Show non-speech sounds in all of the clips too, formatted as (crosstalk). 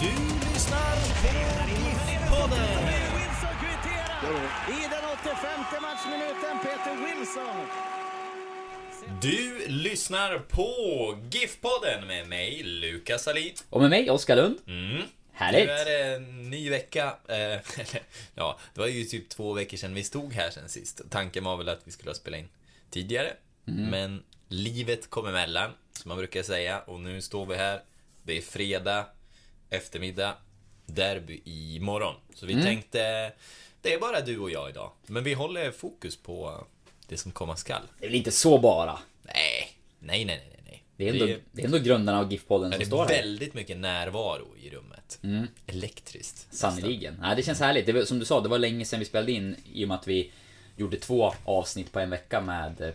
Du lyssnar på GIF-podden. I den 85 matchminuten, Peter Wilson. Du lyssnar på GIF-podden med mig, Lukas Salin. Och med mig, Oskar Lund. Mm. Härligt. Nu är det en ny vecka. Eh, (laughs) ja, det var ju typ två veckor sedan vi stod här sen sist. Tanken var väl att vi skulle ha spelat in tidigare. Men livet kom emellan, som man brukar säga. Och nu står vi här. Det är fredag eftermiddag. Derby imorgon. Så vi tänkte, det är bara du och jag idag. Men vi håller fokus på det som komma skall. Det är väl inte så bara. Nej, nej, nej, nej. nej. Det är ändå, det är ändå grundarna av GIF-podden det som är står här. väldigt mycket närvaro i rummet. Elektriskt. Sannerligen. Nej, det känns härligt. Det var, som du sa, det var länge sedan vi spelade in i och med att vi gjorde två avsnitt på en vecka med...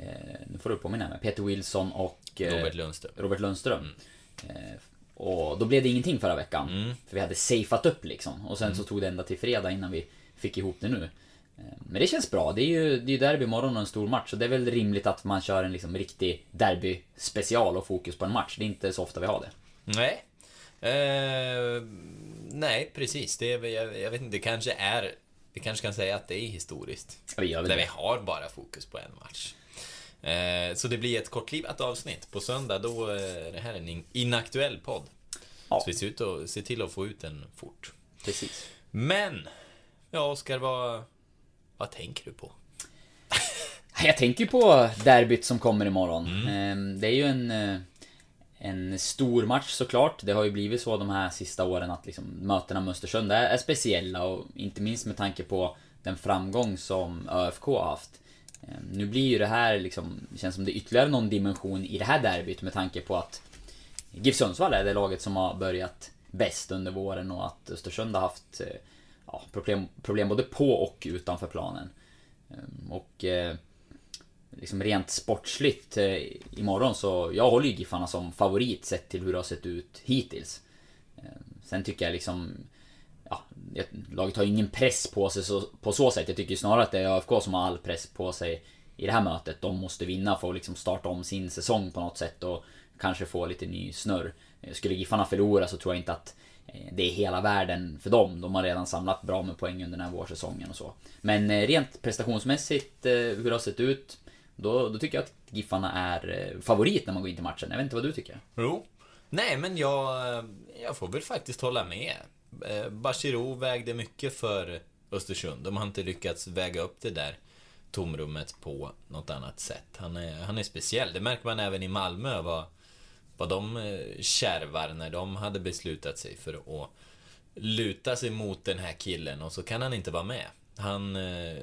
Eh, nu får du påminna mig. Peter Wilson och... Eh, Robert Lundström. Robert Lundström. Eh, och då blev det ingenting förra veckan. Mm. För vi hade safeat upp liksom. Och sen så tog det ända till fredag innan vi fick ihop det nu. Eh, Men det känns bra. Det är ju det är derby imorgon och en stor match. Så det är väl rimligt att man kör en liksom riktig derby special och fokus på en match. Det är inte så ofta vi har det. Nej. Eh, nej, precis. Det är, jag, jag vet inte, det kanske är... Vi kanske kan säga att det är historiskt. Vi gör väl Där det. vi har bara fokus på en match. Eh, så det blir ett kortlivat avsnitt. På söndag, då är det här en in- inaktuell podd. Ja. Så vi ser, ut att, ser till att få ut den fort. Precis. Men, ja Oskar, vad, vad tänker du på? (laughs) Jag tänker på derbyt som kommer imorgon. Ehm, Det är ju en, eh, en stor match såklart. Det har ju blivit så de här sista åren att liksom mötena med Östersund är, är speciella och inte minst med tanke på den framgång som ÖFK har haft. Ehm, nu blir ju det här liksom, det känns som det är ytterligare någon dimension i det här derbyt med tanke på att GIF Sundsvall är det laget som har börjat bäst under våren och att Östersund har haft eh, ja, problem, problem både på och utanför planen. Ehm, och eh, liksom rent sportsligt eh, imorgon så, jag håller ju Giffarna som favorit sett till hur det har sett ut hittills. Ehm, sen tycker jag liksom, ja, laget har ju ingen press på sig så, på så sätt. Jag tycker snarare att det är ÖFK som har all press på sig i det här mötet. De måste vinna för att liksom starta om sin säsong på något sätt och kanske få lite ny snurr. Skulle Giffarna förlora så tror jag inte att eh, det är hela världen för dem. De har redan samlat bra med poäng under den här vårsäsongen och så. Men eh, rent prestationsmässigt, eh, hur det har sett ut, då, då tycker jag att Giffarna är favorit när man går in till matchen. Jag vet inte vad du tycker? Jo. Nej, men jag, jag får väl faktiskt hålla med. Eh, Bachirou vägde mycket för Östersund. De har inte lyckats väga upp det där tomrummet på något annat sätt. Han är, han är speciell. Det märker man även i Malmö, vad, vad de eh, kärvar när de hade beslutat sig för att luta sig mot den här killen och så kan han inte vara med. Han, eh,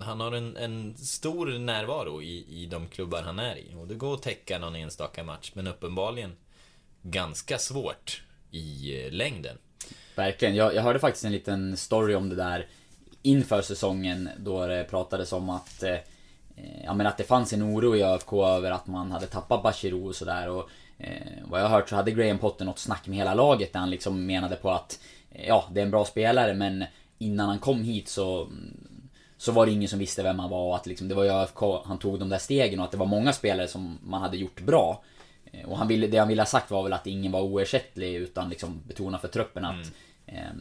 han har en, en stor närvaro i, i de klubbar han är i. Och det går att täcka någon enstaka match, men uppenbarligen ganska svårt i eh, längden. Verkligen. Jag, jag hörde faktiskt en liten story om det där inför säsongen då det pratades om att eh, Ja men att det fanns en oro i ÖFK över att man hade tappat Bachirou och sådär och eh, Vad jag har hört så hade Graham Potter något snack med hela laget där han liksom menade på att eh, Ja, det är en bra spelare men innan han kom hit så mm, så var det ingen som visste vem han var och att liksom, det var ju ÖFK han tog de där stegen och att det var många spelare som man hade gjort bra. Eh, och han ville, det han ville ha sagt var väl att ingen var oersättlig utan liksom betona för truppen att mm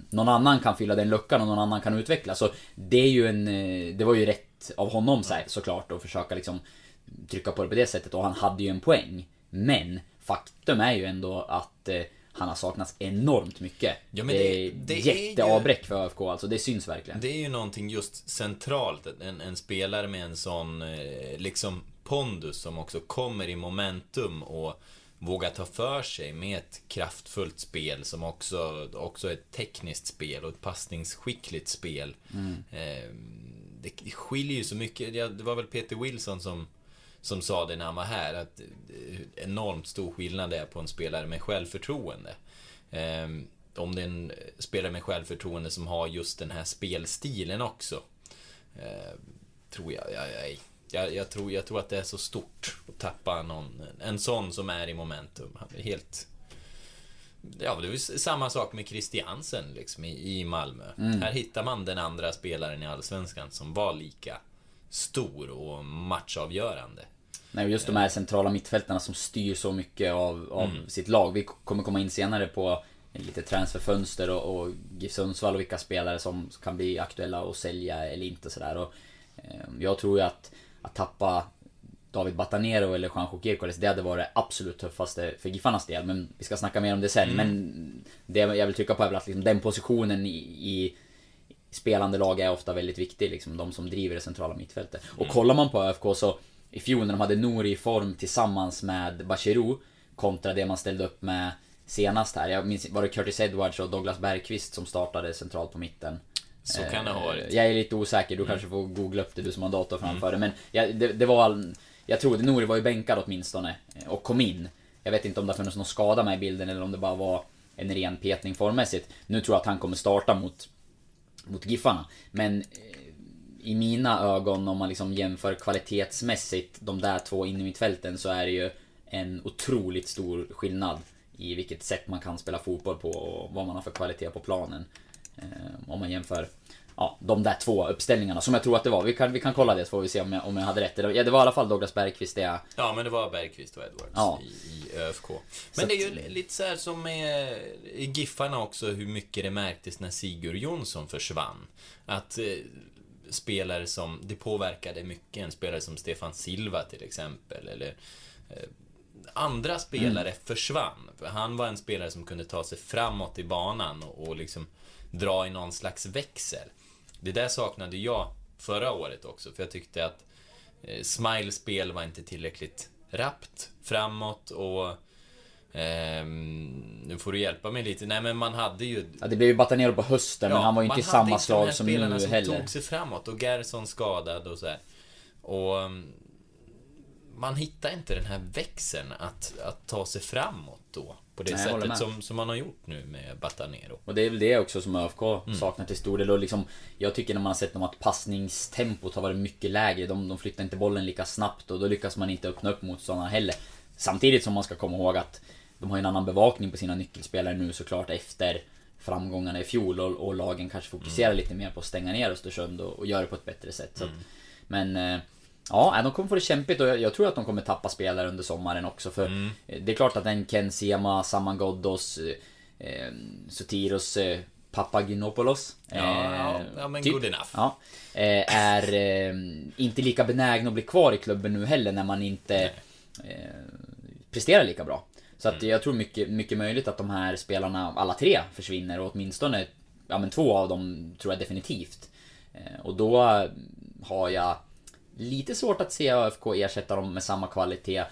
någon annan kan fylla den luckan och någon annan kan utveckla. Så det är ju en, eh, det var ju rätt av honom så såklart att försöka liksom trycka på det på det sättet och han hade ju en poäng. Men faktum är ju ändå att eh, han har saknats enormt mycket. Ja, men det, det- är det är ju- jätteavbräck för ÖFK alltså, det syns verkligen. Det är ju någonting just centralt. En, en spelare med en sån eh, liksom pondus som också kommer i momentum och vågar ta för sig med ett kraftfullt spel som också, också är ett tekniskt spel och ett passningsskickligt spel. Eh, det, skiljer ju så mycket. Det var väl Peter Wilson som, som sa det när han var här, att eh, enormt stor skillnad det är på en spelare med självförtroende. Eh, om det är en spelare med självförtroende som har just den här spelstilen också. Eh, tror jag, jag, jag, jag, jag, tror, jag tror att det är så stort att tappa någon, en sån som är i momentum. Han är helt... Ja, det är samma sak med Christiansen liksom i, i Malmö. Här hittar man den andra spelaren i Allsvenskan som var lika stor och matchavgörande. Nej, just de här centrala mittfältarna som styr så mycket av, av Mm. sitt lag. Vi kommer komma in senare på lite transferfönster och, och GIF Sundsvall och vilka spelare som kan bli aktuella att sälja eller inte sådär. Och, eh, jag tror ju att, att tappa David Batanero eller Juanjo Kirkoles, det hade varit det absolut tuffaste för Giffarnas del. Men vi ska snacka mer om det sen. Mm. Men det jag vill trycka på är väl att liksom den positionen i, i spelande lag är ofta väldigt viktig, liksom de som driver det centrala mittfältet. Och kollar man på ÖFK så i fjol när de hade Nouri i form tillsammans med Bachirou kontra det man ställde upp med senast här. Jag minns var det Curtis Edwards och Douglas Bergqvist som startade centralt på mitten. Så kan det ha varit. Jag är lite osäker, du kanske får googla upp det, du som har dator framför dig. Men ja, det, det var Jag tror att Nouri var ju bänkad åtminstone eh, och kom in. Jag vet inte om det har funnits någon skada med i bilden eller om det bara var en ren petning formmässigt. Nu tror jag att han kommer starta mot, mot Giffarna. Men eh, i mina ögon, om man liksom jämför kvalitetsmässigt de där två inne i mittfälten så är det ju en otroligt stor skillnad i vilket sätt man kan spela fotboll på och vad man har för kvalitet på planen. Eh, om man jämför ja, de där två uppställningarna som jag tror att det var. Vi kan, vi kan kolla det så får vi se om jag, om jag hade rätt. Ja, det var i alla fall Douglas Bergqvist det jag... Ja, men det var Bergqvist och Edwards Ja. i, i ÖFK. Men Så det är ju att- lite så här som med Giffarna också, hur mycket det märktes när Sigurd Jonsson försvann. Att eh, spelare som, det påverkade mycket, en spelare som Stefan Silva till exempel, eller eh, andra spelare försvann. För han var en spelare som kunde ta sig framåt i banan och, och liksom dra i någon slags växel. Det där saknade jag förra året också, för jag tyckte att eh, Smiles spel var inte tillräckligt rappt framåt och ehm, nu får du hjälpa mig lite. Nej men man hade ju Ja, det blev ju Batanero på hösten men han var ju man inte i hade samma inte de slag här som spelarna nu som heller. tog sig framåt och Gerson skadad och så här. Och um, man hittar inte den här växeln att, att ta sig framåt då. På det Nej, sättet som, som man har gjort nu med Batanero. Och det är väl det också som ÖFK Mm. saknar till stor del. Och liksom, jag tycker när man har sett dem att passningstempot har varit mycket lägre. De, de flyttar inte bollen lika snabbt och då lyckas man inte öppna upp motståndarna heller. Samtidigt som man ska komma ihåg att de har en annan bevakning på sina nyckelspelare nu såklart efter framgångarna i fjol och, och lagen kanske fokuserar Mm. lite mer på att stänga ner Östersund och, och göra det på ett bättre sätt. Att, men eh, Ja, de kommer få det kämpigt och jag, tror att de kommer tappa spelare under sommaren också för Mm. eh, Det är klart att en Ken Sema, Saman Ghoddos, eh, eh, Sotiros eh, Papaginopoulos Ja, eh, ja, ja, men typ, good enough. Ja, eh, är eh, inte lika benägna att bli kvar i klubben nu heller när man inte presterar lika bra. Så att jag tror mycket, mycket möjligt att de här spelarna, alla tre, försvinner och åtminstone ja, men två av dem tror jag definitivt. Och då har jag lite svårt att se ÖFK ersätta dem med samma kvalitet.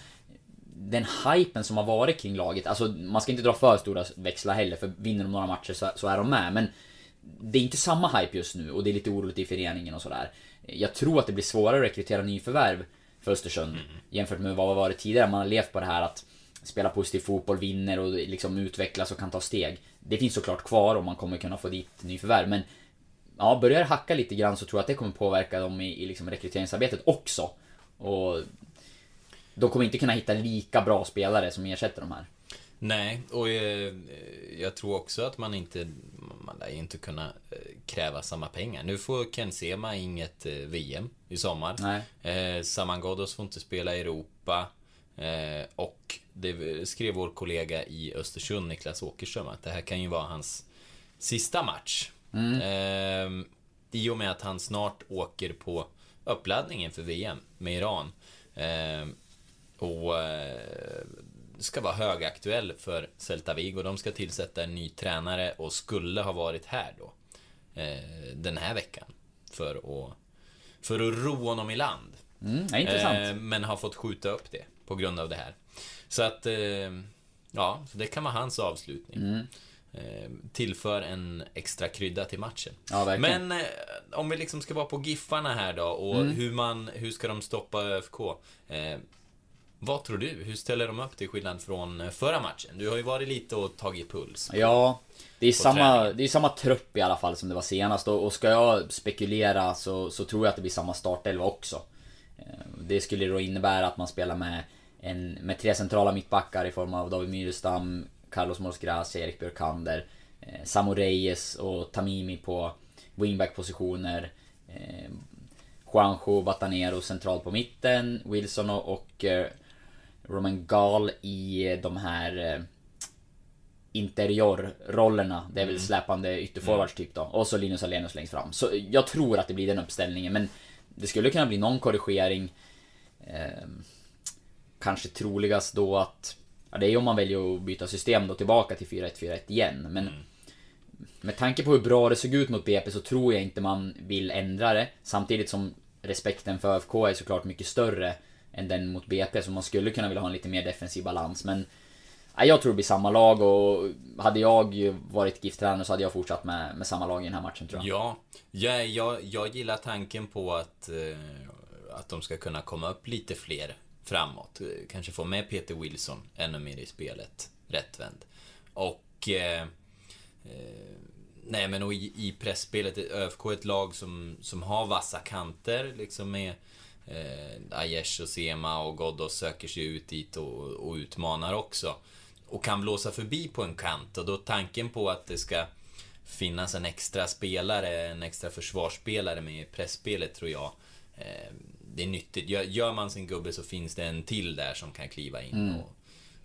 Den hypen som har varit kring laget, alltså man ska inte dra för stora växlar heller för vinner de några matcher så, så är de med. Men det är inte samma hype just nu och det är lite oroligt i föreningen och sådär. Jag tror att det blir svårare att rekrytera nyförvärv för Östersund jämfört med vad det varit tidigare. Man har levt på det här att spela positiv fotboll, vinner och liksom utvecklas och kan ta steg. Det finns såklart kvar och man kommer kunna få dit nyförvärv men Ja, börjar det hacka lite grann så tror jag att det kommer påverka dem i, i liksom rekryteringsarbetet också. Och de kommer inte kunna hitta lika bra spelare som ersätter de här. Nej, och eh, jag tror också att man inte, man lär ju inte kunna eh, kräva samma pengar. Nu får Ken Sema inget eh, VM i sommar. Nej. Eh, Saman Ghoddos får inte spela i Europa. Eh, och det skrev vår kollega i Östersund, Niklas Åkerström, att det här kan ju vara hans sista match. Eh, I och med att han snart åker på uppladdningen för VM med Iran. Eh, och eh, ska vara högaktuell för Celta Vigo. De ska tillsätta en ny tränare och skulle ha varit här då. Eh, den här veckan. För att, för att ro honom i land. Mm, ja, intressant. Eh, men har fått skjuta upp det på grund av det här. Så att, eh, ja, det kan vara hans avslutning. Mm. Eh, tillför en extra krydda till matchen. Ja. Men eh, om vi liksom ska vara på Giffarna här då och Mm. hur man, hur ska de stoppa ÖFK? Eh, vad tror du? Hur ställer de upp till skillnad från eh, förra matchen? Du har ju varit lite och tagit puls. Ja, det är, samma, det är samma trupp i alla fall som det var senast och, och ska jag spekulera så, så tror jag att det blir samma startelva också. Eh, Det skulle då innebära att man spelar med, en, med tre centrala mittbackar i form av David Myrestam, Carlos Mosgracia, Erik Björkander, eh, Samu Reyes och Tamimi på wingback-positioner. Eh, Juanjo Batanero centralt på mitten, Wilson och, och eh, Roman Gall i de här eh, interiorrollerna. Det är väl släpande ytterforwards typ då. Och så Linus Alenius längst fram. Så jag tror att det blir den uppställningen. Men det skulle kunna bli någon korrigering. Eh, kanske troligast då att... Ja, det är ju om man väljer att byta system då tillbaka till 4-1-4-1 igen. Men med tanke på hur bra det såg ut mot BP så tror jag inte man vill ändra det. Samtidigt som respekten för ÖFK är såklart mycket större än den mot BP. Så man skulle kunna vilja ha en lite mer defensiv balans. Men ja, jag tror det blir samma lag och hade jag varit GIF-tränare så hade jag fortsatt med, med samma lag i den här matchen tror jag. Ja, jag, jag, jag gillar tanken på att, eh, att de ska kunna komma upp lite fler framåt. Kanske få med Peter Wilson ännu mer i spelet, rättvänd. Och... Eh, eh, nej men och i, i pressspelet, är ÖFK är ett lag som, som har vassa kanter, liksom med eh, Aiesh och Sema och Ghoddos söker sig ut dit och, och utmanar också. Och kan blåsa förbi på en kant och då tanken på att det ska finnas en extra spelare, en extra försvarsspelare med i pressspelet tror jag eh, det är nyttigt. Gör, man sin gubbe så finns det en till där som kan kliva in Mm. och,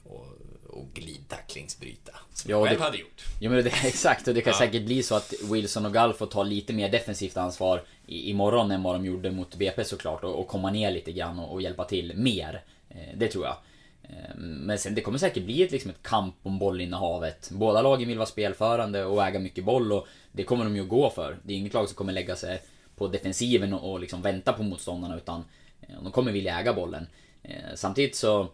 och, och glidtacklingsbryta. Som Ja, jag själv det- hade gjort. Jo men det, (laughs) exakt, och det kan Ja. säkert bli så att Wilson och Gall får ta lite mer defensivt ansvar i, imorgon än vad de gjorde mot BP såklart och, och komma ner lite grann och, och hjälpa till mer. Eh, det tror jag. Eh, men sen det kommer säkert bli ett, liksom ett kamp om bollinnehavet. Båda lagen vill vara spelförande och äga mycket boll och det kommer de ju att gå för. Det är inget lag som kommer lägga sig på defensiven och, och liksom vänta på motståndarna utan eh, de kommer vilja äga bollen. Eh, samtidigt så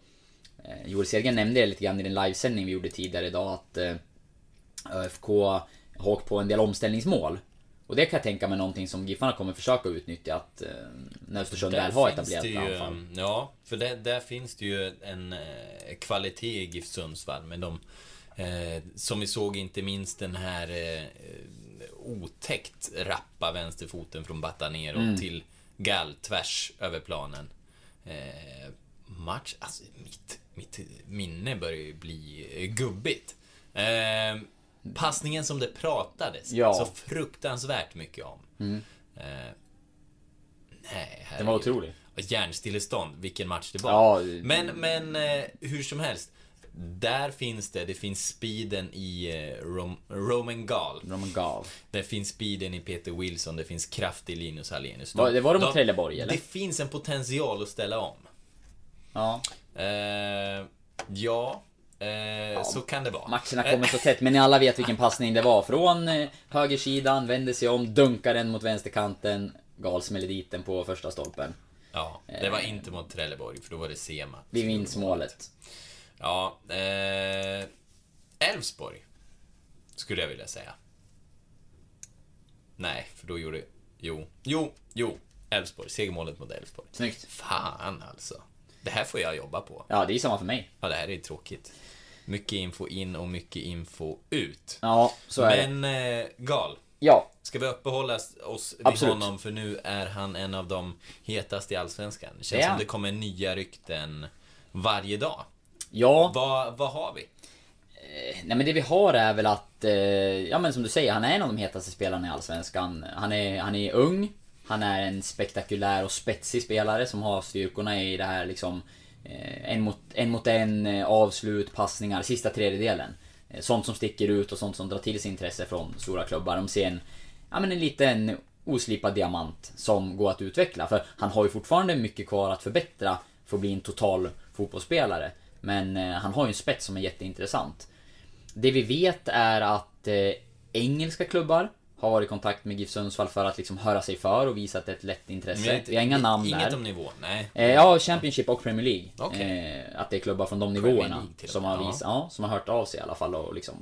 Eh, Joel Sergen nämnde det lite grann i den livesändning vi gjorde tidigare idag att ÖFK har åkt på en del omställningsmål. Och det kan jag tänka mig någonting som Giffarna kommer försöka utnyttja att eh, när Östersund väl har etablerat ju, anfall. Ja, för där, där finns det ju en eh, kvalitet i GIF Sundsvall med de eh, Som vi såg inte minst den här eh, otäckt rappa vänsterfoten från Batanero Mm. till Gall tvärs över planen. Eh, match, alltså mitt, mitt minne börjar ju bli gubbigt. Eh, passningen som det pratades Ja. så fruktansvärt mycket om. Eh, nej, Den var herregud. otrolig. Hjärnstillestånd, vilken match det var. Ja. Men, men eh, hur som helst. Där finns det, det finns speeden i eh, Rom, Roman Gall. Roman Gall. Det finns speeden i Peter Wilson, det finns kraft i Linus Hallenius. Var- det var det mot De- Trelleborg, eller? Det finns en potential att ställa om. Ja. Eh, ja, eh, så kan det vara. Matcherna kommer så tätt, men ni alla vet vilken passning det var. Från eh, högersidan, vänder sig om, dunkar den mot vänsterkanten. Gall smäller dit den på första stolpen. Ja, det var inte mot Trelleborg, för då var det Sema. Vi minns målet. Ja, eh, Elfsborg. Skulle jag vilja säga. Nej, för då gjorde... Jo, jo, jo. Elfsborg. Segermålet mot Elfsborg. Snyggt. Fan alltså. Det här får jag jobba på. Ja, det är samma för mig. Ja, det här är tråkigt. Mycket info in och mycket info ut. Ja, så är det. Men, eh, Gal. Ja, Ska vi uppehålla oss vid Absolut. honom för nu är han en av de hetaste i Allsvenskan. Det känns är som det kommer nya rykten varje dag. Ja. Vad, vad har vi? Nej men det vi har är väl att, eh, ja men som du säger, han är en av de hetaste spelarna i Allsvenskan. Han är, han är ung, han är en spektakulär och spetsig spelare som har styrkorna i det här liksom eh, en mot en, mot en eh, avslut, passningar, sista tredjedelen. Eh, Sånt som sticker ut och sånt som drar till sig intresse från stora klubbar. De ser en, ja men en liten oslipad diamant som går att utveckla. För han har ju fortfarande mycket kvar att förbättra för att bli en total fotbollsspelare. Men eh, han har ju en spets som är jätteintressant. Det vi vet är att eh, engelska klubbar har varit i kontakt med GIF Sundsvall för att liksom höra sig för och visa att det är ett lätt intresse. Men Vi har inga namn Inget där. om nivån, nej. Eh, ja, Championship och Premier League. Okej. Eh, att det är klubbar från de nivåerna som har, vis, ja, som har hört av sig i alla fall och liksom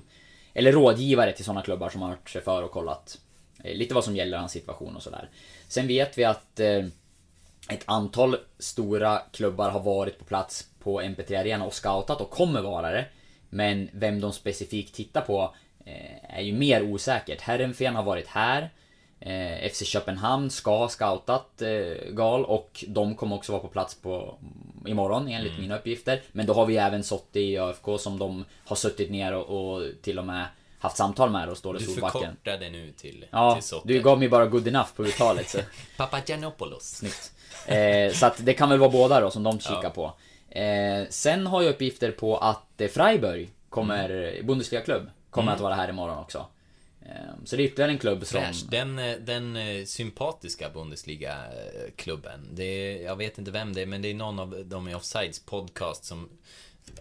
Eller rådgivare till sådana klubbar som har hört sig för och kollat eh, Lite vad som gäller hans situation och sådär. Sen vet vi att eh, ett antal stora klubbar har varit på plats på MP3 Arena och scoutat och kommer vara det. Men vem de specifikt tittar på eh, är ju mer osäkert. Herrenfen har varit här. Eh, FC Köpenhamn ska ha scoutat eh, Gal och de kommer också vara på plats på imorgon enligt mina uppgifter. Men då har vi även Sotti i ÖFK som de har suttit ner och, och till och med haft samtal med och står i Du Solbacken. förkortade nu till, Ja, till Sotte. du gav mig bara good enough på uttalet. (laughs) Papagiannopoulos. Snyggt. Eh, så att det kan väl vara båda då som de kikar på. Eh, sen har jag uppgifter på att eh, Freiburg kommer, Mm. Bundesliga-klubb, kommer att vara här imorgon också. Eh, så det är ytterligare en klubb som... Fräsch. Den, eh, den eh, sympatiska Bundesliga-klubben. Det är, jag vet inte vem det är, men det är någon av dem i Offsides podcast som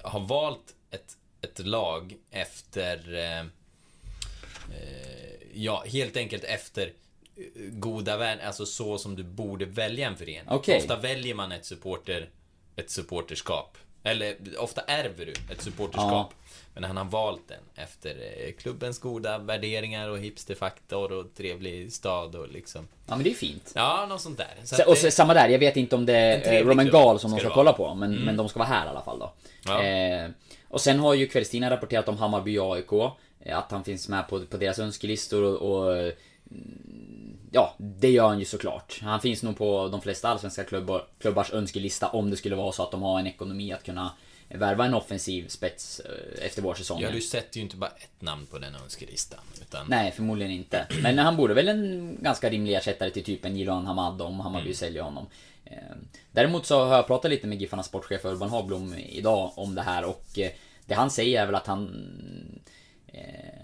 har valt ett, ett lag efter... Eh, ja, helt enkelt efter goda värden, alltså så som du borde välja en förening. Okej. Ofta väljer man ett supporter, ett supporterskap. Eller ofta ärver du ett supporterskap. Men han har valt den efter eh, klubbens goda värderingar och hipsterfaktor och trevlig stad och liksom... Ja men det är fint. Ja, något sånt där. Så och det- samma där, jag vet inte om det är Roman Gal som de ska ska det kolla på, men, men de ska vara här i alla fall då. Ja. Eh, och sen har ju Kvällstidningen rapporterat om Hammarby AIK, eh, att han finns med på, på deras önskelistor och, och mm, Ja, det gör han ju såklart. Han finns nog på de flesta allsvenska klubbar, klubbars önskelista om det skulle vara så att de har en ekonomi att kunna värva en offensiv spets eh, efter vårsäsongen. Ja, du sätter ju inte bara ett namn på den önskelistan. Utan... Nej, förmodligen inte. Men han borde väl en ganska rimlig ersättare till typ en Jiloan Hamad om Hammarby Mm. säljer honom. Eh, Däremot så har jag pratat lite med Giffarnas sportchef Urban Hagblom idag om det här och eh, det han säger är väl att han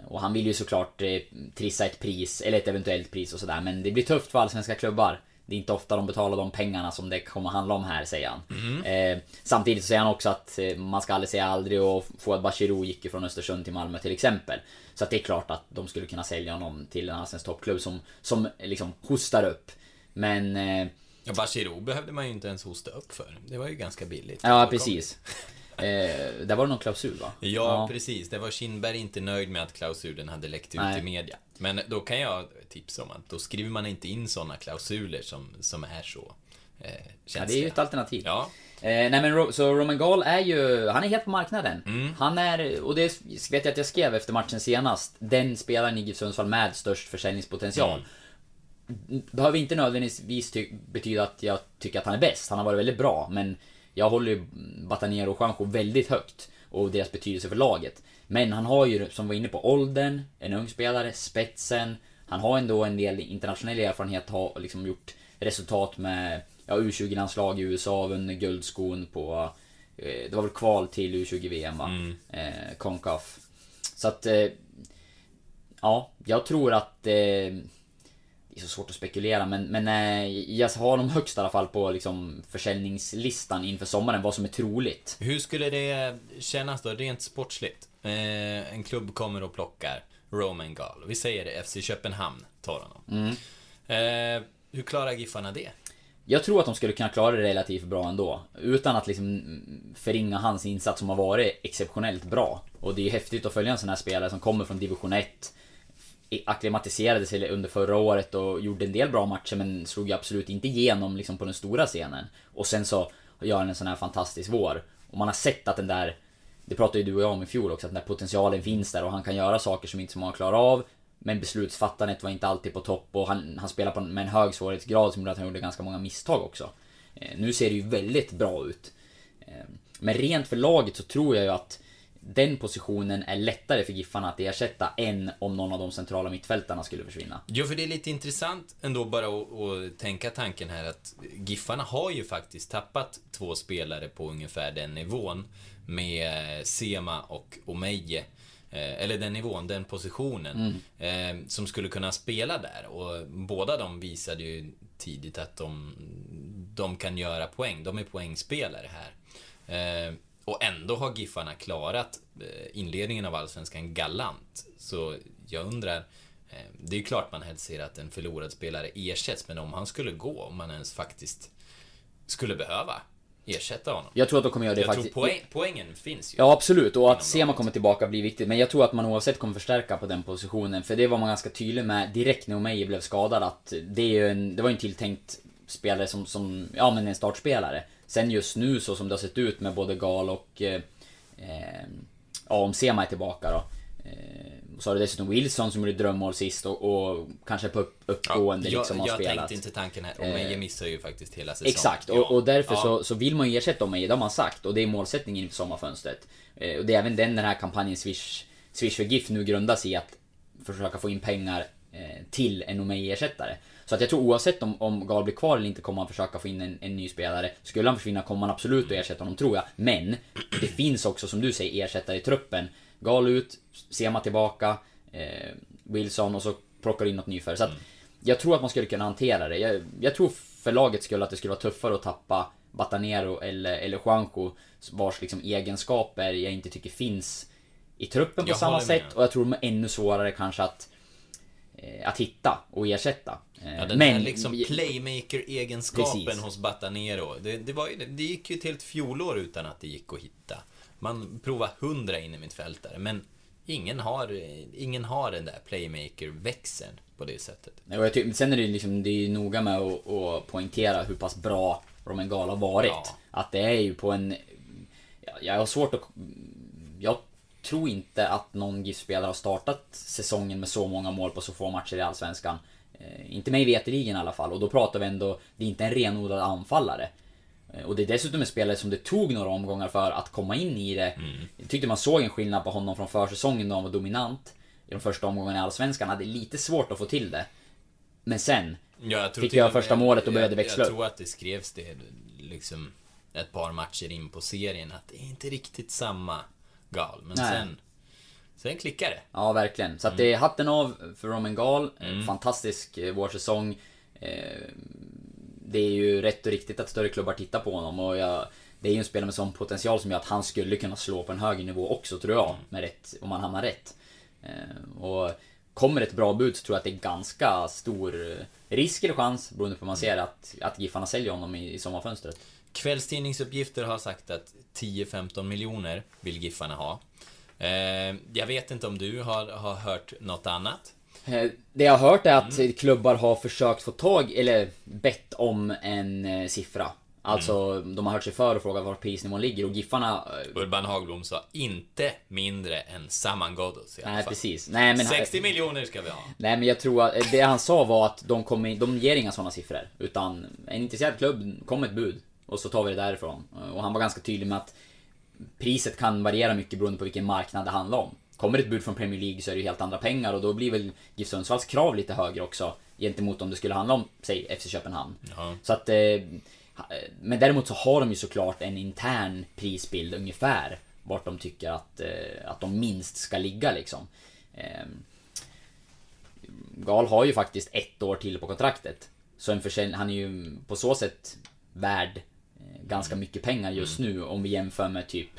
och han vill ju såklart eh, trissa ett pris, eller ett eventuellt pris och sådär men det blir tufft för allsvenska klubbar. Det är inte ofta de betalar de pengarna som det kommer handla om här, säger han. Eh, samtidigt så säger han också att eh, man ska aldrig säga aldrig och Fouad Bachirou gick ju från Östersund till Malmö till exempel. Så att det är klart att de skulle kunna sälja honom till en allsvensk toppklubb som, som liksom hostar upp. Men... Eh, Ja, Bachirou behövde man ju inte ens hosta upp för. Det var ju ganska billigt. ja, precis. (laughs) Eh, där var det någon klausul va? Ja, precis. Det var Kindberg inte nöjd med att klausulen hade läckt ut Nej. i media. Men då kan jag tipsa om att då skriver man inte in sådana klausuler som, som är så eh, Ja, det är ju ett alternativ. Ja, Eh, nej men så Roman Gall är ju, han är helt på marknaden. Mm. Han är, och det vet jag att jag skrev efter matchen senast, den spelaren i GIF Sundsvall med störst försäljningspotential. Mm. Behöver inte nödvändigtvis ty- betyda att jag tycker att han är bäst, han har varit väldigt bra, men jag håller ju Batanero och Juanjo väldigt högt. Och deras betydelse för laget. Men han har ju, som var inne på, åldern, en ung spelare, spetsen. Han har ändå en del internationell erfarenhet, har liksom gjort resultat med ja, U20-landslag i USA, vunnit guldskon på... Eh, det var väl kval till U20-VM va? Eh, Concaf. Så att... Eh, ja, jag tror att... Eh, det är så svårt att spekulera men, men eh, jag har dem högst i alla fall på liksom försäljningslistan inför sommaren, vad som är troligt. hur skulle det kännas då, rent sportsligt? Eh, en klubb kommer och plockar Roman Gall. Vi säger det, FC Köpenhamn tar honom. Mm. Eh, hur klarar Giffarna det? Jag tror att de skulle kunna klara det relativt bra ändå. Utan att liksom förringa hans insats som har varit exceptionellt bra. Och det är häftigt att följa en sån här spelare som kommer från division 1. Acklimatiserade sig under förra året och gjorde en del bra matcher men slog ju absolut inte igenom liksom på den stora scenen. Och sen så gör han en sån här fantastisk vår. Och man har sett att den där det pratade ju du och jag om i fjol också, att den där potentialen finns där och han kan göra saker som inte så många klarar av. Men beslutsfattandet var inte alltid på topp och han, han spelar på, med en hög svårighetsgrad som gjorde att han gjorde ganska många misstag också. Eh, nu ser det ju väldigt bra ut. Eh, men rent för laget så tror jag ju att den positionen är lättare för Giffarna att ersätta än om någon av de centrala mittfältarna skulle försvinna. Jo, för det är lite intressant ändå bara att, tänka tanken här att Giffarna har ju faktiskt tappat två spelare på ungefär den nivån med Sema och Omeje. Eh, Eller den nivån, den positionen. Eh, som skulle kunna spela där. Och båda de visade ju tidigt att de, de kan göra poäng. De är poängspelare här. Eh, Och ändå har Giffarna klarat eh, inledningen av Allsvenskan galant. Så jag undrar, eh, det är ju klart man helst ser att en förlorad spelare ersätts, men om han skulle gå, om man ens faktiskt skulle behöva ersätta honom. Jag tror att de kommer göra det Jag faktiskt. tror poäng, poängen finns ju. Ja absolut, och att Sema kommer tillbaka blir viktigt. Men jag tror att man oavsett kommer förstärka på den positionen. För det var man ganska tydlig med direkt när Omeje blev skadad att det, är en, det var ju en tilltänkt spelare som, som, ja men en startspelare. Sen just nu så som det har sett ut med både Gal och... Eh, eh, ja, om Sema är tillbaka då. Eh, så har du dessutom Wilson som gjorde drömmål sist och, och kanske på upp, uppgående jag, liksom har jag spelat. tänkte inte tanken här. Omeje missar ju faktiskt hela säsongen. Exakt, Ja. och, och därför Ja. så, så vill man ju ersätta Omeje, det har man sagt. Och det är målsättningen inför sommarfönstret. Eh, och det är även den, den här kampanjen Swish, Swish för GIF nu grundas i att försöka få in pengar eh, till en Omeje-ersättare. Så att jag tror oavsett om, om Gal blir kvar eller inte kommer han försöka få in en, en ny spelare. Skulle han försvinna kommer man absolut att ersätta honom tror jag. Men det finns också som du säger ersättare i truppen. Gal ut, Sema tillbaka, eh, Wilson och så plockar in något nyförvärv. Så att jag tror att man skulle kunna hantera det. Jag, jag tror för lagets skull att det skulle vara tuffare att tappa Batanero eller, eller Juanjo vars liksom egenskaper jag inte tycker finns i truppen på Jag samma sätt. Och jag tror de är ännu svårare kanske att att hitta och ersätta. Eh, Ja, den här liksom playmaker-egenskapen hos Batanero. Det, det, var, ju- det gick ju ett helt fjolår utan att det gick att hitta. Man provade hundra in i mittfältare, men ingen har, ingen har den där playmaker-växeln på det sättet. Nej, och jag tycker, sen är det liksom, det är ju noga med att, att poängtera hur pass bra Roman Gala har varit. Ja. Att det är ju på en... ja, Jag har svårt att... Jag tror inte att någon GIF-spelare har startat säsongen med så många mål på så få matcher i Allsvenskan. Eh, inte mig veterligen i alla fall. Och då pratar vi ändå, det är inte en renodlad anfallare. Eh, Och det är dessutom en spelare som det tog några omgångar för att komma in i det. Jag tyckte man såg en skillnad på honom från försäsongen då han var dominant. I de första omgångarna i Allsvenskan. hade lite svårt att få till det. Men sen, Ja, jag Fick göra första målet och började jag, växla Jag upp. tror att det skrevs det liksom ett par matcher in på serien att det är inte riktigt samma gal. Men Nej. sen, sen klickar det. Ja, verkligen. Så att det är hatten av för Roman Gal. En Fantastisk eh, vårsäsong. Eh, Det är ju rätt och riktigt att större klubbar tittar på honom och jag, Det är ju en spelare med sån potential som gör att han skulle kunna slå på en högre nivå också tror jag. Med rätt, om han hamnar rätt. Eh, Och Kommer ett bra bud så tror jag att det är ganska stor eh, risk eller chans, beroende på hur man ser, att, att Giffarna säljer honom i, i sommarfönstret. Kvällstidningsuppgifter har sagt att 10-15 miljoner vill Giffarna ha. Eh, jag vet inte om du har, har hört något annat? Eh, Det jag har hört är att Mm. klubbar har försökt få tag, eller bett om en eh, siffra. Alltså, Mm. de har hört sig för och frågat var prisnivån ligger och Giffarna... eh, Urban Hagblom sa inte mindre än Saman Ghoddos i alla Nej, fall. precis. Nej, men... 60 miljoner ska vi ha. Nej, men jag tror att eh, det han sa var att de, kommer, de ger inga sådana siffror. Utan en intresserad klubb, kom ett bud. Och så tar vi det därifrån. Och han var ganska tydlig med att priset kan variera mycket beroende på vilken marknad det handlar om. Kommer ett bud från Premier League så är det ju helt andra pengar och då blir väl GIF Sundsvalls krav lite högre också. Gentemot om det skulle handla om, säg FC Köpenhamn. Ja. Så att... Eh, men däremot så har de ju såklart en intern prisbild ungefär. Vart de tycker att, eh, att de minst ska ligga liksom. Ehm, Gal har ju faktiskt ett år till på kontraktet. Så en försäljning, han är ju på så sätt värd eh, ganska mycket pengar just nu om vi jämför med typ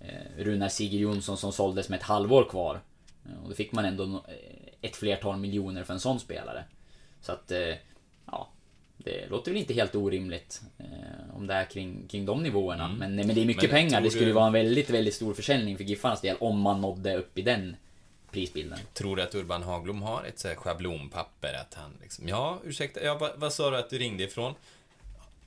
eh, Runar Sigurd Jonsson som såldes med ett halvår kvar. Eh, Och då fick man ändå eh, ett flertal miljoner för en sån spelare. Så att, ja. Det låter väl inte helt orimligt om det är kring, kring de nivåerna. Men, men det är mycket Men pengar. Det skulle du- vara en väldigt, väldigt stor försäljning för Giffarnas del om man nådde upp i den prisbilden. Tror du att Urban Hagblom har ett så här schablonpapper att han liksom, ja, ursäkta, ja, vad, vad sa du att du ringde ifrån?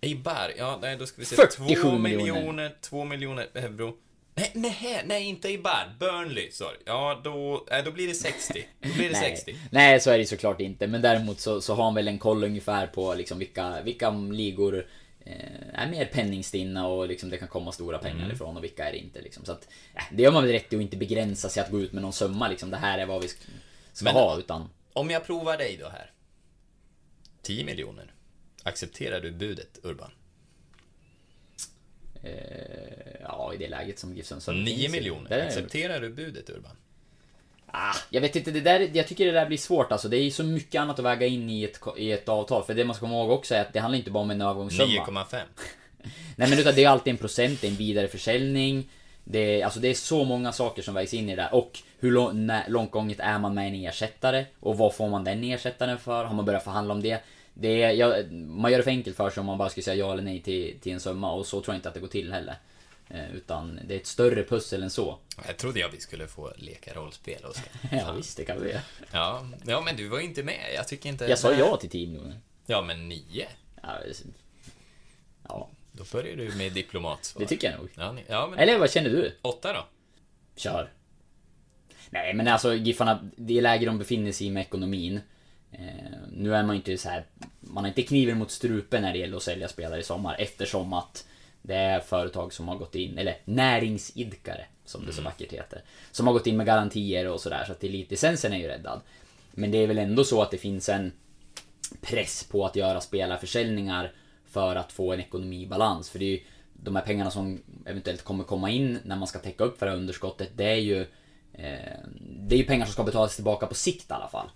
Eibar, ja, nej, då ska vi se. 47 2 miljoner. miljoner, 2 miljoner euro. Nej, nej, nej, inte Eibar, Burnley, sorry. Ja, då, nej, då blir det 60. (laughs) Då blir det Nej. 60. Nej, så är det såklart inte. Men däremot så, så har han väl en koll ungefär på liksom vilka, vilka ligor eh, är mer penningstinna och liksom det kan komma stora pengar Mm. ifrån och vilka är det inte liksom. Så att, ja, det gör man väl rätt i att inte begränsa sig att gå ut med någon summa liksom. Det här är vad vi ska, ska Men- ha, utan... Om jag provar dig då här. 10 miljoner. Accepterar du budet, Urban? Eh, ja, i det läget som GIF Sundsvall 9 finns i. miljoner. Där är- Accepterar du budet, Urban? Ah, jag vet inte, det där, jag tycker det där blir svårt alltså. Det är ju så mycket annat att väga in i ett, i ett avtal. För det man ska komma ihåg också är att det handlar inte bara om en övergångssumma. 9,5. (laughs) Nej men utan det är alltid en procent, det är en vidareförsäljning. Det alltså det är så många saker som vägs in i det där. Och hur lång, långt gånget är man med en ersättare? Och vad får man den ersättaren för? Har man börjat förhandla om det? Det är, ja, man gör det för enkelt för sig om man bara skulle säga ja eller nej till, till en summa. Och så tror jag inte att det går till heller. Eh, utan det är ett större pussel än så. Jag trodde jag vi skulle få leka rollspel, Oskar. (laughs) ja, visst, det kan vi. Ja, ja, men du var inte med. Jag tycker inte... Jag sa ja till 10 miljoner. Ja, men nio? Ja, ja. Då börjar du med diplomatsvar. Det tycker jag nog. Ja, ja, men... Eller vad känner du? Åtta då? Kör. Nej, men alltså Giffarna, det läge de befinner sig i med ekonomin. Eh, nu är man ju inte så här, Man har inte kniven mot strupen när det gäller att sälja spelare i sommar eftersom att det är företag som har gått in, eller näringsidkare som det så mm. vackert heter. Som har gått in med garantier och sådär så att elitlicensen är ju räddad. Men det är väl ändå så att det finns en press på att göra spelarförsäljningar för att få en ekonomi i balans. För det är ju de här pengarna som eventuellt kommer komma in när man ska täcka upp för det här underskottet. Det är ju eh, Det är ju pengar som ska betalas tillbaka på sikt i alla fall.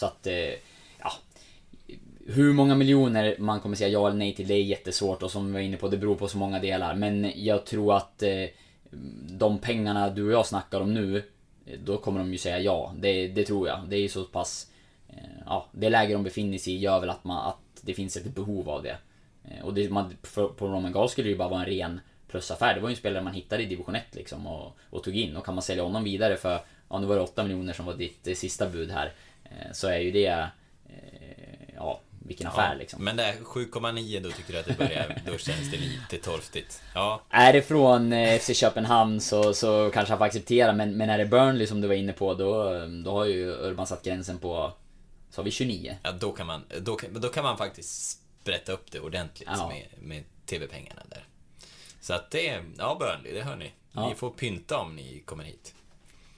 Så att eh, ja, hur många miljoner man kommer säga ja eller nej till, det är jättesvårt och som vi var inne på, det beror på så många delar. Men jag tror att eh, de pengarna du och jag snackar om nu, eh, då kommer de ju säga ja. Det, det tror jag. Det är ju så pass... Ja, det läge de befinner sig i gör väl att, man, att det finns ett behov av det. Och det, man, för, på Roman Gall skulle det ju bara vara en ren plusaffär. Det var ju en spelare man hittade i division 1 liksom och, och tog in. Och kan man sälja honom vidare för, ja nu var det 8 miljoner som var ditt sista bud här. Så är ju det, ja vilken affär ja, liksom. Men det 7,9 då tycker du att det börjar, då känns det lite torftigt. Ja. Är det från eh, FC Köpenhamn så, så kanske han får acceptera, men, men är det Burnley som du var inne på då, då har ju Urban satt gränsen på, så har vi 29. Ja, då kan man, då då kan man faktiskt sprätta upp det ordentligt ja. med, med TV-pengarna där. Så att det, ja Burnley, det hör ni. Ni får pynta om ni kommer hit.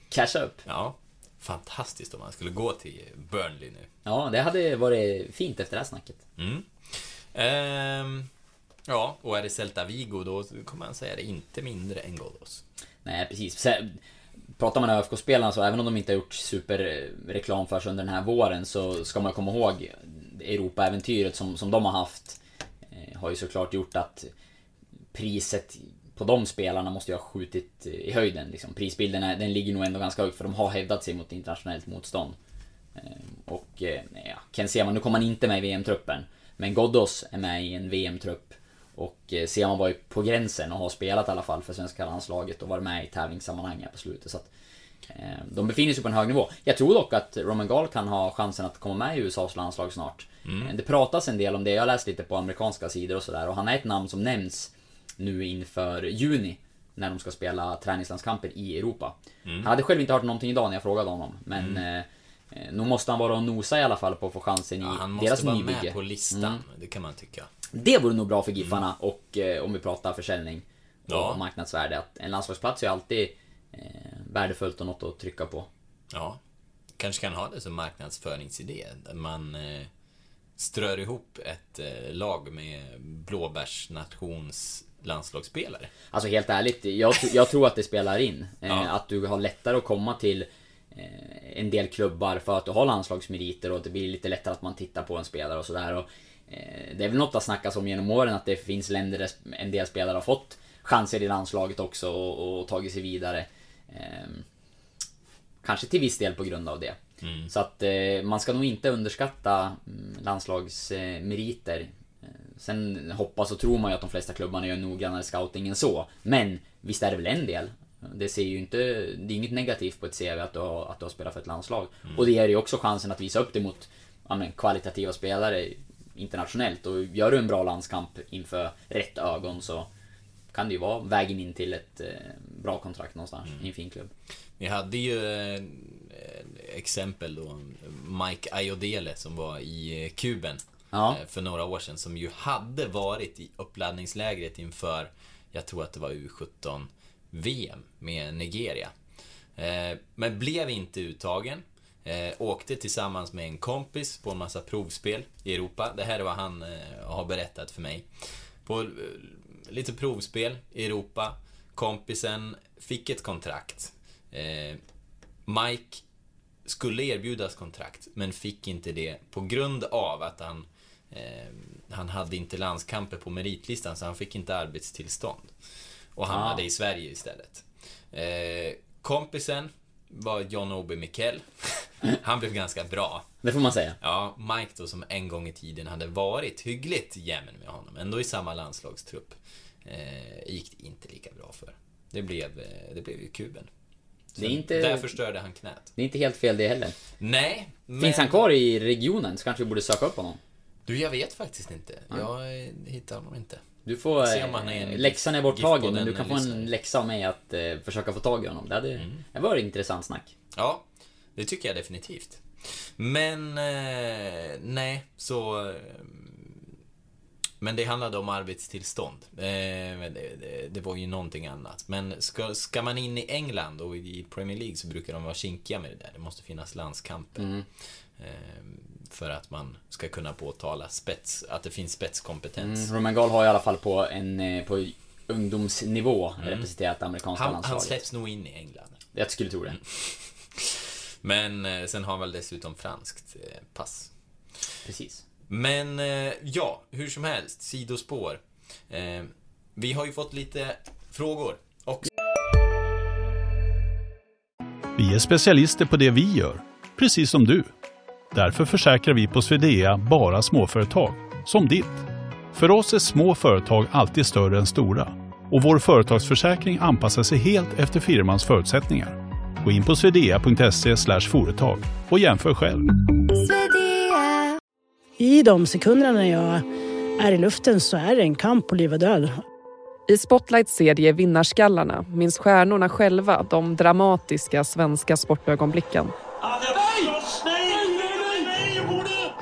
Casha upp. Ja fantastiskt om man skulle gå till Burnley nu. Ja, det hade varit fint efter det här snacket. Mm. Ehm, ja, och är det Celta Vigo då kommer man säga det inte mindre än Ghoddos. Nej, precis. Pratar man ÖFK-spelarna så även om de inte har gjort superreklam för sig under den här våren så ska man komma ihåg Europa-äventyret som, som de har haft. Eh, har ju såklart gjort att priset på de spelarna måste ju ha skjutit i höjden. Liksom. Prisbilden är, den ligger nog ändå ganska högt för de har hävdat sig mot internationellt motstånd. Ehm, och eh, ja, Ken Sema, nu kommer han inte med i VM-truppen. Men Ghoddos är med i en VM-trupp. Och eh, Sema var ju på gränsen och har spelat i alla fall för svenska landslaget och varit med i tävlingssammanhang här på slutet. Så att, ehm, de befinner sig på en hög nivå. Jag tror dock att Roman Gall kan ha chansen att komma med i USAs landslag snart. Mm. Ehm, det pratas en del om det, jag har läst lite på amerikanska sidor och sådär och han är ett namn som nämns nu inför juni. När de ska spela träningslandskamper i Europa. Mm. Han hade själv inte hört någonting idag när jag frågade honom. Men mm. eh, eh nu måste han vara och nosa i alla fall på att få chansen i ja, deras nybygge. Han måste vara med på listan, mm. det kan man tycka. Det vore nog bra för Giffarna mm. och eh, om vi pratar försäljning och ja. marknadsvärde. Att en landslagsplats är alltid eh, värdefullt och något att trycka på. Ja. Kanske kan ha det som marknadsföringsidé. Man eh, strör ihop ett eh, lag med blåbärsnations landslagsspelare. Alltså helt ärligt, jag, jag tror att det spelar in. (laughs) Eh, ja. Att du har lättare att komma till eh, en del klubbar för att du har landslagsmeriter och det blir lite lättare att man tittar på en spelare och sådär. Eh, det är väl något att snackas om genom åren att det finns länder där en del spelare har fått chanser i landslaget också och, och tagit sig vidare. Kanske till viss del på grund av det. Mm. Så att man ska nog inte underskatta mm, landslagsmeriter Sen hoppas och tror man ju att de flesta klubbarna gör noggrannare scouting än så. Men visst är det väl en del. Det ser ju inte... Det är inget negativt på ett CV att du har, att du har spelat för ett landslag. Mm. Och det ger ju också chansen att visa upp det mot ja, men, kvalitativa spelare internationellt. Och gör du en bra landskamp inför rätt ögon så kan det ju vara vägen in till ett eh, bra kontrakt någonstans mm. i en fin klubb. Vi hade ju eh, exempel då, Mike Ayodele som var i Kuben ja. Eh, för några år sedan som ju hade varit i uppladdningslägret inför, jag tror att det var U17 VM med Nigeria. Eh, men blev inte uttagen. Eh, åkte tillsammans med en kompis på en massa provspel i Europa. Det här är vad han har berättat för mig. På lite provspel i Europa. Kompisen fick ett kontrakt. Mike skulle erbjudas kontrakt, men fick inte det på grund av att han eh, han hade inte landskamper på meritlistan så han fick inte arbetstillstånd. Och hamnade Ah. i Sverige istället. Eh, kompisen var John Obi Mikel. (laughs) Han blev ganska bra. Det får man säga. Ja, Mike då som en gång i tiden hade varit hyggligt jämn med honom, ändå i samma landslagstrupp, eh, gick det inte lika bra för. Det blev, eh, det blev ju kuben. Det är inte- Där förstörde han knät. Det är inte helt fel det heller. Nej, men... Finns han kvar i regionen så kanske vi borde söka upp honom. Du, jag vet faktiskt inte. Jag eh, hittar honom inte. Du får... Se om han är en eh, läxan är borttagen, men du kan få en läxa av mig att eh, försöka få tag i honom. Det hade Mm. det var ett intressant snack. Ja, det tycker jag definitivt. Men, eh, nej, så... eh, Men det handlade om arbetstillstånd. Eh, det, det, det var ju någonting annat. Men ska, ska man in i England och i Premier League så brukar de vara kinkiga med det där. Det måste finnas landskamper. Eh, för att man ska kunna påtala spets, att det finns spetskompetens. Mm, Roman Gall har i alla fall på en eh, på ungdomsnivå representerat det amerikanska Mm. Han, han landslaget. släpps nog in i England. Jag skulle tro det. (laughs) Men eh, sen har han väl dessutom franskt eh, pass. Precis. Men ja, hur som helst, sidospår. Vi har ju fått lite frågor. Och Vi är specialister på det vi gör, precis som du. Därför försäkrar vi på Swedea bara småföretag, som ditt. För oss är små företag alltid större än stora och vår företagsförsäkring anpassar sig helt efter firmans förutsättningar. Gå in på swedea.se företag och jämför själv. I de sekunderna när jag är i luften så är det en kamp på liv och död. I Spotlights serie Vinnarskallarna minns stjärnorna själva de dramatiska svenska sportögonblicken.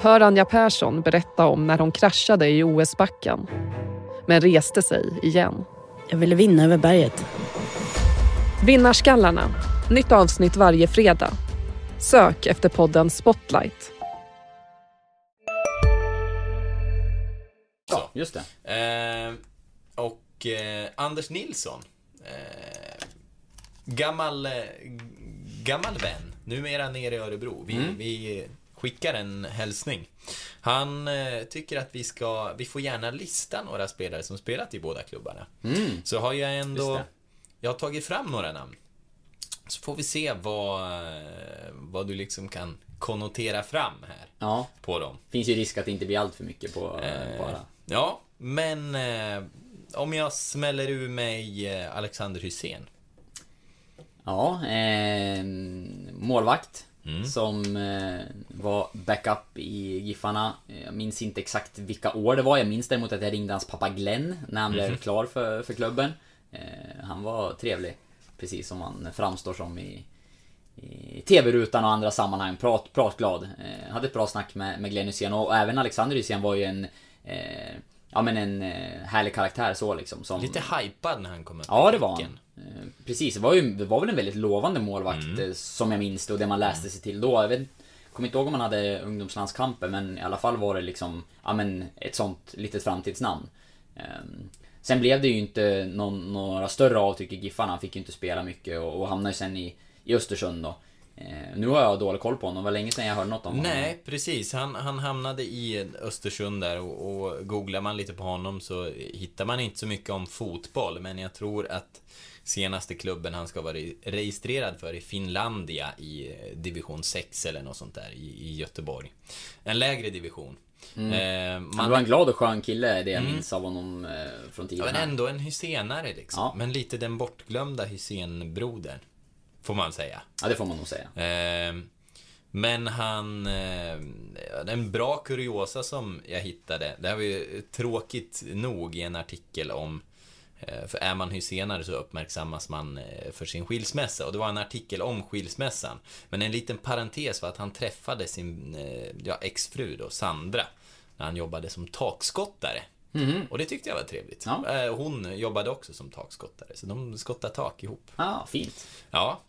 Hör Anja Persson berätta om när hon kraschade i OS-backen men reste sig igen. Jag ville vinna över berget. Vinnarskallarna, nytt avsnitt varje fredag. Sök efter podden Spotlight. Ja, just det. Eh, och eh, Anders Nilsson. Eh, gammal, eh, gammal vän. Numera nere i Örebro. Vi, vi skickar en hälsning. Han eh, tycker att vi ska, vi får gärna lista några spelare som spelat i båda klubbarna. Så har jag ändå, jag har tagit fram några namn. Så får vi se vad, eh, vad du liksom kan konnotera fram här Ja, på dem. finns ju risk att det inte blir allt för mycket på, Eh, på alla. Ja, men eh, om jag smäller ur mig eh, Alexander Hussein. Ja, eh, målvakt. Mm. Som eh, var backup i Giffarna. Jag minns inte exakt vilka år det var. Jag minns däremot att jag ringde hans pappa Glenn när han Mhm. blev klar för, för klubben. Eh, han var trevlig. Precis som han framstår som i, i TV-rutan och andra sammanhang. Prat, pratglad. Eh, hade ett bra snack med, med Glenn Hysén och, och även Alexander Hysén var ju en... Eh, ja men en eh, härlig karaktär så liksom. Som, Lite hypad när han kom upp Ja, det var han. Eh, Precis, det var ju det var väl en väldigt lovande målvakt Mm. eh, som jag minns det och det man läste sig till då. Jag vet, kommer inte ihåg om man hade ungdomslandskamper men i alla fall var det liksom, ja men ett sånt litet framtidsnamn. Ehm, Sen blev det ju inte någon, några större avtryck i Giffarna, han fick ju inte spela mycket och, och hamnade sen i, i Östersund då. Eh, nu har jag dålig koll på honom, det var länge sedan jag hörde något om honom. Nej, precis. Han, han hamnade i Östersund där och, och googlar man lite på honom så hittar man inte så mycket om fotboll. Men jag tror att senaste klubben han ska vara registrerad för är Finlandia i eh, division 6 eller något sånt där i, i Göteborg. En lägre division. Eh, Han man, var en glad och skön kille, det jag minns av honom eh, från ja, tiden. men här. ändå en hysenare liksom. Ja. Men lite den bortglömda Hysén-brodern. Får man säga. Ja, det får man nog säga. Eh, Men han... eh, En bra kuriosa som jag hittade, det här var ju tråkigt nog i en artikel om eh, för är man hysenare så uppmärksammas man eh, för sin skilsmässa och det var en artikel om skilsmässan. Men en liten parentes var att han träffade sin eh, ja, exfru då, Sandra, när han jobbade som takskottare. Och det tyckte jag var trevligt. Ja. Eh, Hon jobbade också som takskottare, så de skottade tak ihop. Ja, fint. Ja.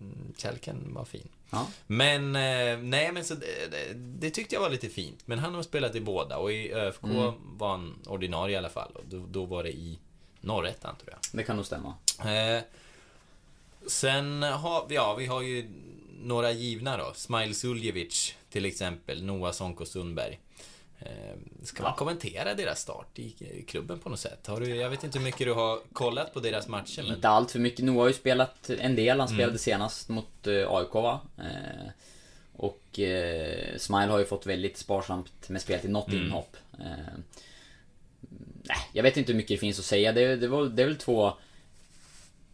Mm, Kälken var fin. Ja. Men, eh, nej men så det, det, tyckte jag var lite fint. Men han har spelat i båda och i ÖFK var han ordinarie i alla fall. Och då, då var det i norrettan tror jag. Det kan nog stämma. Eh, sen har vi, ja, vi har ju några givna då. Smile Suljevic till exempel, Noah Sonko Sundberg. Eh, ska man kommentera deras start i klubben på något sätt? Har du, jag vet inte hur mycket du har kollat på deras matcher men... Inte allt för mycket. Noah har ju spelat en del. Han spelade mm. senast mot uh, AIK va? Uh, och uh, Smile har ju fått väldigt sparsamt med spel till något mm. inhopp. Uh, nej, jag vet inte hur mycket det finns att säga. Det, det, var, det är väl två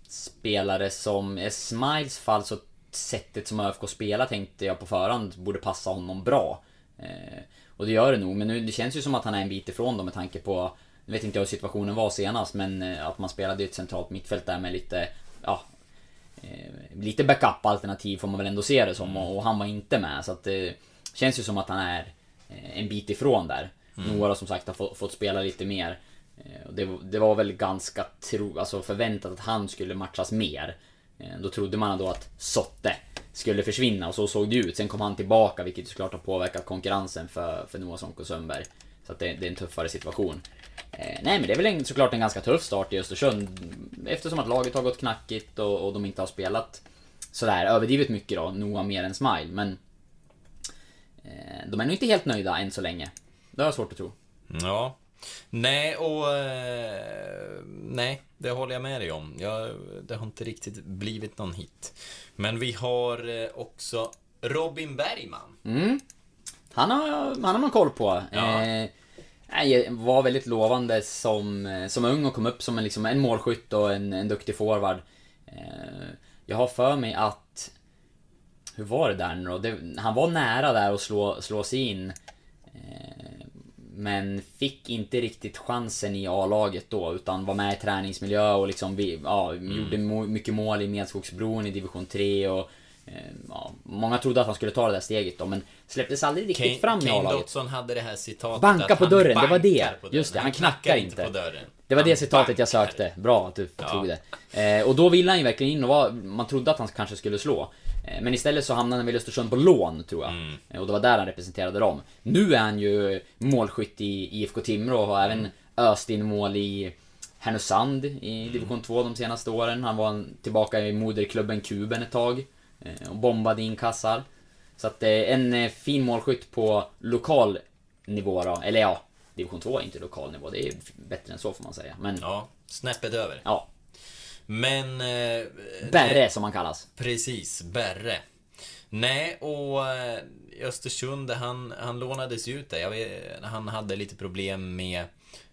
spelare som... I Smiles fall så sättet som ÖFK spelar tänkte jag på förhand borde passa honom bra. Eh, och det gör det nog, men nu, det känns ju som att han är en bit ifrån dem med tanke på... Nu vet inte jag hur situationen var senast, men eh, att man spelade i ett centralt mittfält där med lite... Ja, eh, lite backup-alternativ får man väl ändå se det som och, och han var inte med så att det känns ju som att han är en bit ifrån där. Mm. Några som sagt har fått, fått spela lite mer. Eh, det, det, var väl ganska tro, alltså förväntat att han skulle matchas mer. Eh, då trodde man då att Sotte skulle försvinna och så såg det ut. Sen kom han tillbaka vilket såklart har påverkat konkurrensen för, för Noah Sonko Sundberg. Så att det, det, är en tuffare situation. Eh, nej men det är väl en, såklart en ganska tuff start i Östersund. Eftersom att laget har gått knackigt och, och de inte har spelat sådär överdrivet mycket då, Noah mer än Smile. Men eh, de är nog inte helt nöjda än så länge. Det har jag svårt att tro. Ja, Nej, och... Eh, nej, det håller jag med dig om. Jag, det har inte riktigt blivit någon hit. Men vi har eh, också Robin Bergman. Mm. Han har, han har man koll på. Ja. Eh, var väldigt lovande som, eh, som ung och kom upp som en, liksom, en målskytt och en, en duktig forward. Eh, jag har för mig att... Hur var det där nu då? Det, han var nära där att slå, slå sig in. Men fick inte riktigt chansen i A-laget då, utan var med i träningsmiljö och liksom, vi, ja, mm. gjorde mycket mål i Medskogsbron i division 3 och eh, Ja, många trodde att han skulle ta det där steget då, men släpptes aldrig riktigt Kane, fram i A-laget. Dotson hade det här citatet Banka på dörren, det var det! Just det, han, han knackar inte. På dörren. Det var han det citatet bankar. jag sökte. Bra att du ja. tog det. Eh, och då ville han ju verkligen in och var, man trodde att han kanske skulle slå. Eh, men istället så hamnade han vid Östersund på lån, tror jag. Mm. Eh, och det var där han representerade dem. Nu är han ju målskytt i IFK Timrå och har även öst in mål i Härnösand i mm. division 2 de senaste åren. Han var tillbaka i moderklubben Kuben ett tag. Eh, och bombade in kassar. Så att en fin målskytt på lokal nivå då. Eller ja, division 2 är inte lokal nivå. Det är bättre än så får man säga. Men... Ja, snäppet över. Ja, men... Eh, Berre som han kallas. Precis, Berre. Nej, och eh, Östersund, han, han lånades ut där. Vet, han hade lite problem med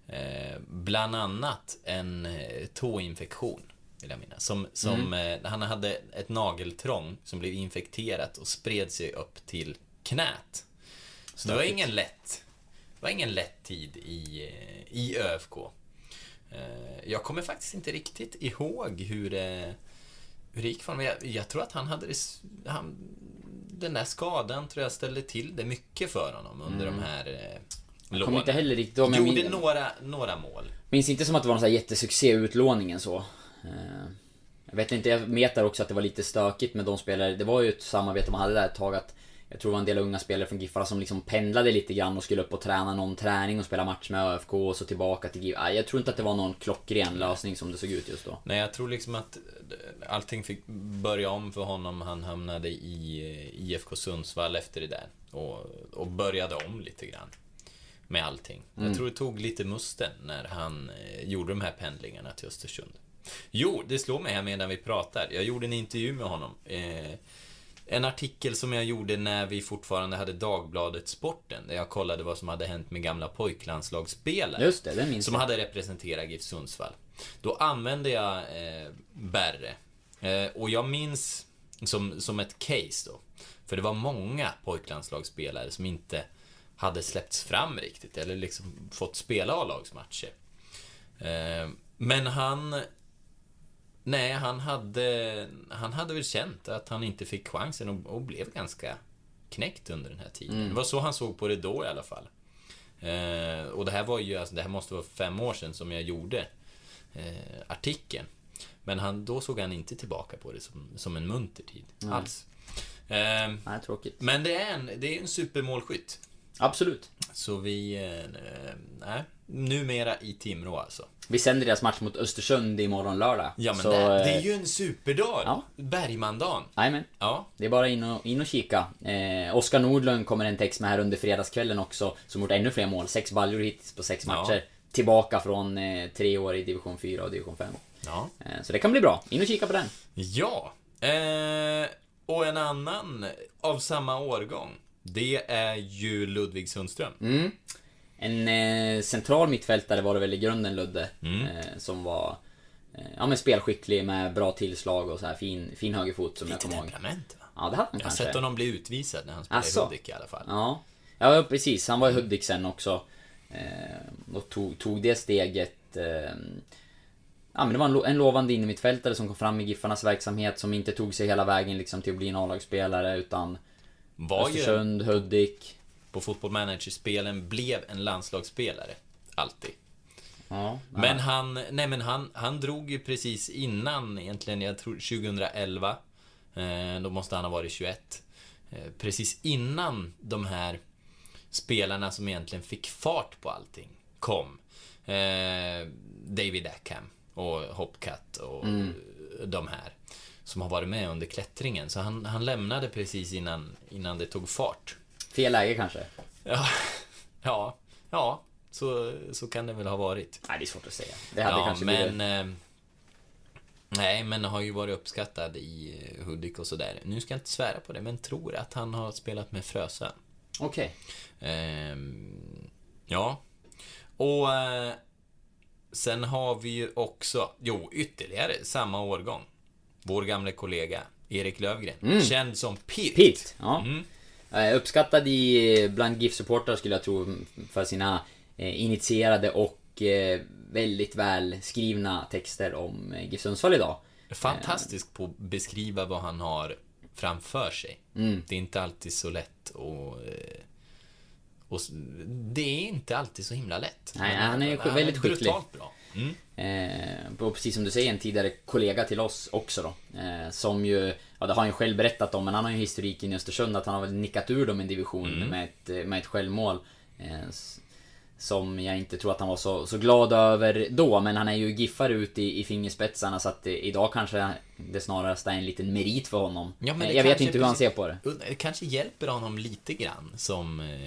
eh, bland annat en eh, tåinfektion. Vill jag minnas. Som, som, mm. eh, han hade ett nageltrång som blev infekterat och spred sig upp till knät. Så det var ingen lätt, det var ingen lätt tid i, eh, i ÖFK. Eh, jag kommer faktiskt inte riktigt ihåg hur det, hur det gick för honom. Jag, jag tror att han hade han, Den där skadan tror jag ställde till det mycket för honom under mm. de här eh, jag kommer inte heller riktigt ihåg. Gjorde min... några, några mål. Minns inte som att det var någon sån här jättesuccé utlåningen så. Eh, jag vet inte, jag metar också att det var lite stökigt med de spelare. Det var ju ett samarbete man hade där ett tag att jag tror det var en del unga spelare från Giffarna som liksom pendlade lite grann och skulle upp och träna någon träning och spela match med ÖFK och så tillbaka till Giffarna. Jag tror inte att det var någon klockren lösning som det såg ut just då. Nej, jag tror liksom att allting fick börja om för honom. Han hamnade i IFK Sundsvall efter det där. Och, och började om lite grann. Med allting. Mm. Jag tror det tog lite musten när han eh, gjorde de här pendlingarna till Östersund. Jo, det slår mig här medan vi pratar. Jag gjorde en intervju med honom. Eh, en artikel som jag gjorde när vi fortfarande hade Dagbladet Sporten. Där jag kollade vad som hade hänt med gamla pojklandslagsspelare. Just det, det minns Som jag. hade representerat GIF Sundsvall. Då använde jag eh, Berre. Eh, och jag minns som, som ett case då. För det var många pojklandslagsspelare som inte hade släppts fram riktigt. Eller liksom fått spela A-lagsmatcher. Eh, men han Nej, han hade, han hade väl känt att han inte fick chansen och, och blev ganska knäckt under den här tiden. Mm. Det var så han såg på det då i alla fall. Eh, och det här var ju, alltså, det här måste vara fem år sedan som jag gjorde eh, artikeln. Men han, då såg han inte tillbaka på det som, som en munter tid mm. alls. Eh, Nej, tråkigt. Men det är en, det är en supermålskytt. Absolut. Så vi... Eh, nej, Numera i Timrå alltså. Vi sänder deras match mot Östersund imorgon lördag. Ja men Så, det, det eh, är ju en superdag! ja. Bergmandagen. Jajamän. Ja. Det är bara in och, in och kika. Eh, Oskar Nordlund kommer en text med här under fredagskvällen också. Som gjort ännu fler mål. Sex baljor hittills på sex Ja. matcher. Tillbaka från eh, tre år i division 4 och division 5. Ja. Eh, så det kan bli bra. In och kika på den. Ja. Eh, och en annan av samma årgång. Det är ju Ludvig Sundström. Mm. En eh, central mittfältare var det väl i grunden Ludde. Mm. Eh, som var eh, ja, men spelskicklig med bra tillslag och så här fin, fin högerfot som jag Lite kommer ihåg. temperament va? Ja, det hade han Jag har kanske. sett honom bli utvisad när han spelade Asså? i Hudik i alla fall. Ja. ja, precis. Han var i Hudik sen också. Eh, och tog, tog det steget. Eh, ja, men det var en, lo- en lovande innermittfältare som kom fram i Giffarnas verksamhet som inte tog sig hela vägen liksom till att bli en A-lagsspelare utan Var ju Östersund, Hudik. På Football Manager-spelen blev en landslagsspelare. Alltid. Ja, Men han, nej men han, han drog ju precis innan egentligen, jag tror 2011. Eh, då måste han ha varit 21. Eh, precis innan de här spelarna som egentligen fick fart på allting kom. Eh, David Ackham och Hopcat och de här. Som har varit med under klättringen. Så han, han lämnade precis innan, innan det tog fart. Fel läge kanske? Ja, (laughs) ja, ja så, så kan det väl ha varit. Nej, det är svårt att säga. Det hade ja, kanske men... blivit... Eh, nej, men har ju varit uppskattad i eh, Hudik och sådär. Nu ska jag inte svära på det, men tror att han har spelat med Frösön. Okej. Ehm, ja. Och eh, sen har vi ju också, jo, ytterligare samma årgång. Vår gamle kollega Erik Lövgren, känd som Pitt. Pitt, ja. Mm. Eh, Uppskattad i, bland GIF-supportrar skulle jag tro för sina eh, initierade och eh, väldigt väl skrivna texter om GIF Sundsvall idag. Fantastisk på att beskriva vad han har framför sig. Mm. Det är inte alltid så lätt och, och Det är inte alltid så himla lätt. Nej, han är ju sk- väldigt skicklig. brutalt bra. Mm. Eh, och precis som du säger, en tidigare kollega till oss också då. Eh, som ju, ja det har han ju själv berättat om, men han har ju historiken i Östersund att han har väl nickat ur dem en division Mm. med, ett, med ett självmål. Eh, som jag inte tror att han var så, så glad över då, men han är ju giffare ut i, i fingerspetsarna så att eh, idag kanske det snarast är en liten merit för honom. Ja, men Eh, jag vet inte hur han ser på det. Det kanske hjälper honom lite grann som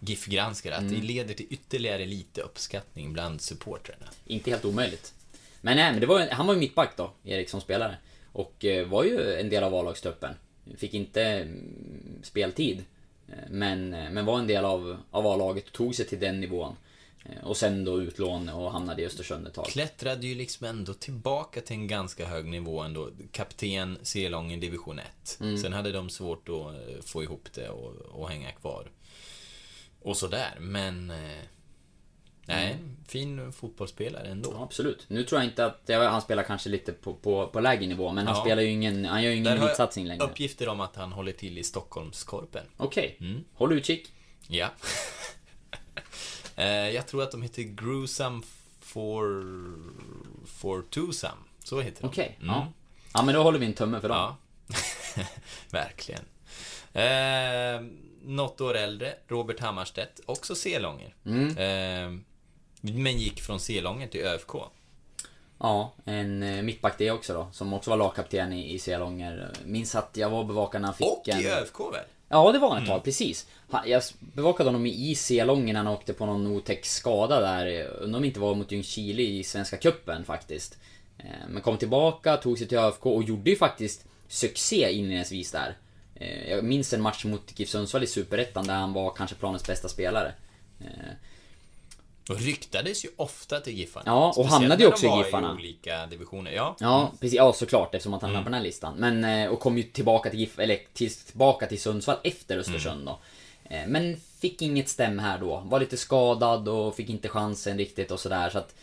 GIF-granskare. Att Mm. det leder till ytterligare lite uppskattning bland supportrarna. Inte helt omöjligt. Men nej, men det var, han var ju mittback då, Erik som spelare. Och eh, var ju en del av A-lagstruppen. Fick inte mm, speltid. Eh, Men, eh, men var en del av, av A-laget och tog sig till den nivån. Och sen då utlån och hamnade i Östersund ett tag. Klättrade ju liksom ändå tillbaka till en ganska hög nivå ändå. Kapten C-lång i division 1. Mm. Sen hade de svårt att få ihop det och, och hänga kvar. Och sådär, men... Nej, fin fotbollsspelare ändå. Mm. Ja, absolut. Nu tror jag inte att, han spelar kanske lite på, på, på lägre nivå, men han Ja. spelar ju ingen, han gör ju ingen elitsatsning längre. uppgifter om att han håller till i Stockholmskorpen. Okej, Mm. håll utkik. Ja. (laughs) Eh, jag tror att de heter Gruesome for... for Twosome. Så heter de. Okej, Mm. ja. Ja men då håller vi en tumme för dem. Ja. (laughs) Verkligen. Eh, något år äldre, Robert Hammarstedt, också C-långer. Mm. Eh, men gick från C-långer till ÖFK. Ja, en eh, mittback det också då, som också var lagkapten i, i Selånger. Minns att jag var och bevakade när han fick Och en... i ÖFK väl? Ja, det var han ett tag, precis. Han, jag bevakade honom i Selången när han åkte på någon otäck skada där. Undrar om det inte var mot Ljungskile i Svenska Cupen faktiskt. Eh, Men kom tillbaka, tog sig till ÖFK och gjorde ju faktiskt succé inledningsvis där. Eh, Jag minns en match mot GIF Sundsvall i Superettan där han var kanske planens bästa spelare. Och ryktades ju ofta till Giffarna. Ja, och hamnade ju också i Giffarna. i olika divisioner. Ja. Ja, precis. Ja, såklart eftersom att han Mm. hamnade på den här listan. Men, eh, och kom ju tillbaka till GIF, eller till, tillbaka till Sundsvall efter Östersund Mm. då. Eh, Men fick inget stäm här då. Var lite skadad och fick inte chansen riktigt och sådär så att...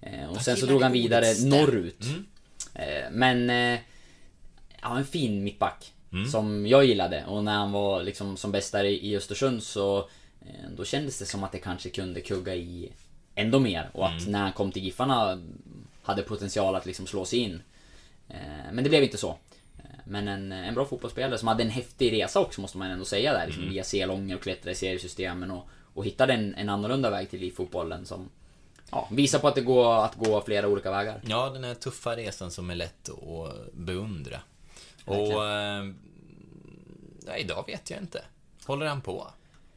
eh, Och sen så drog han vidare norrut. Mm. Men... Ja, en fin mittback. Mm. Som jag gillade. Och när han var liksom som bäst där i Östersund så... eh, Då kändes det som att det kanske kunde kugga i ändå mer. Och att Mm. när han kom till Giffarna hade potential att liksom slå sig in. Eh, Men det blev inte så. Eh, Men en, en bra fotbollsspelare som hade en häftig resa också måste man ändå säga där. Liksom Mm. Via C-långor och klättra i seriesystemen och, och hittade en, en annorlunda väg till fotbollen som, ja, visa på att det går att gå flera olika vägar. Ja, den här tuffa resan som är lätt att beundra. Och... Ja, idag vet jag inte. Håller han på?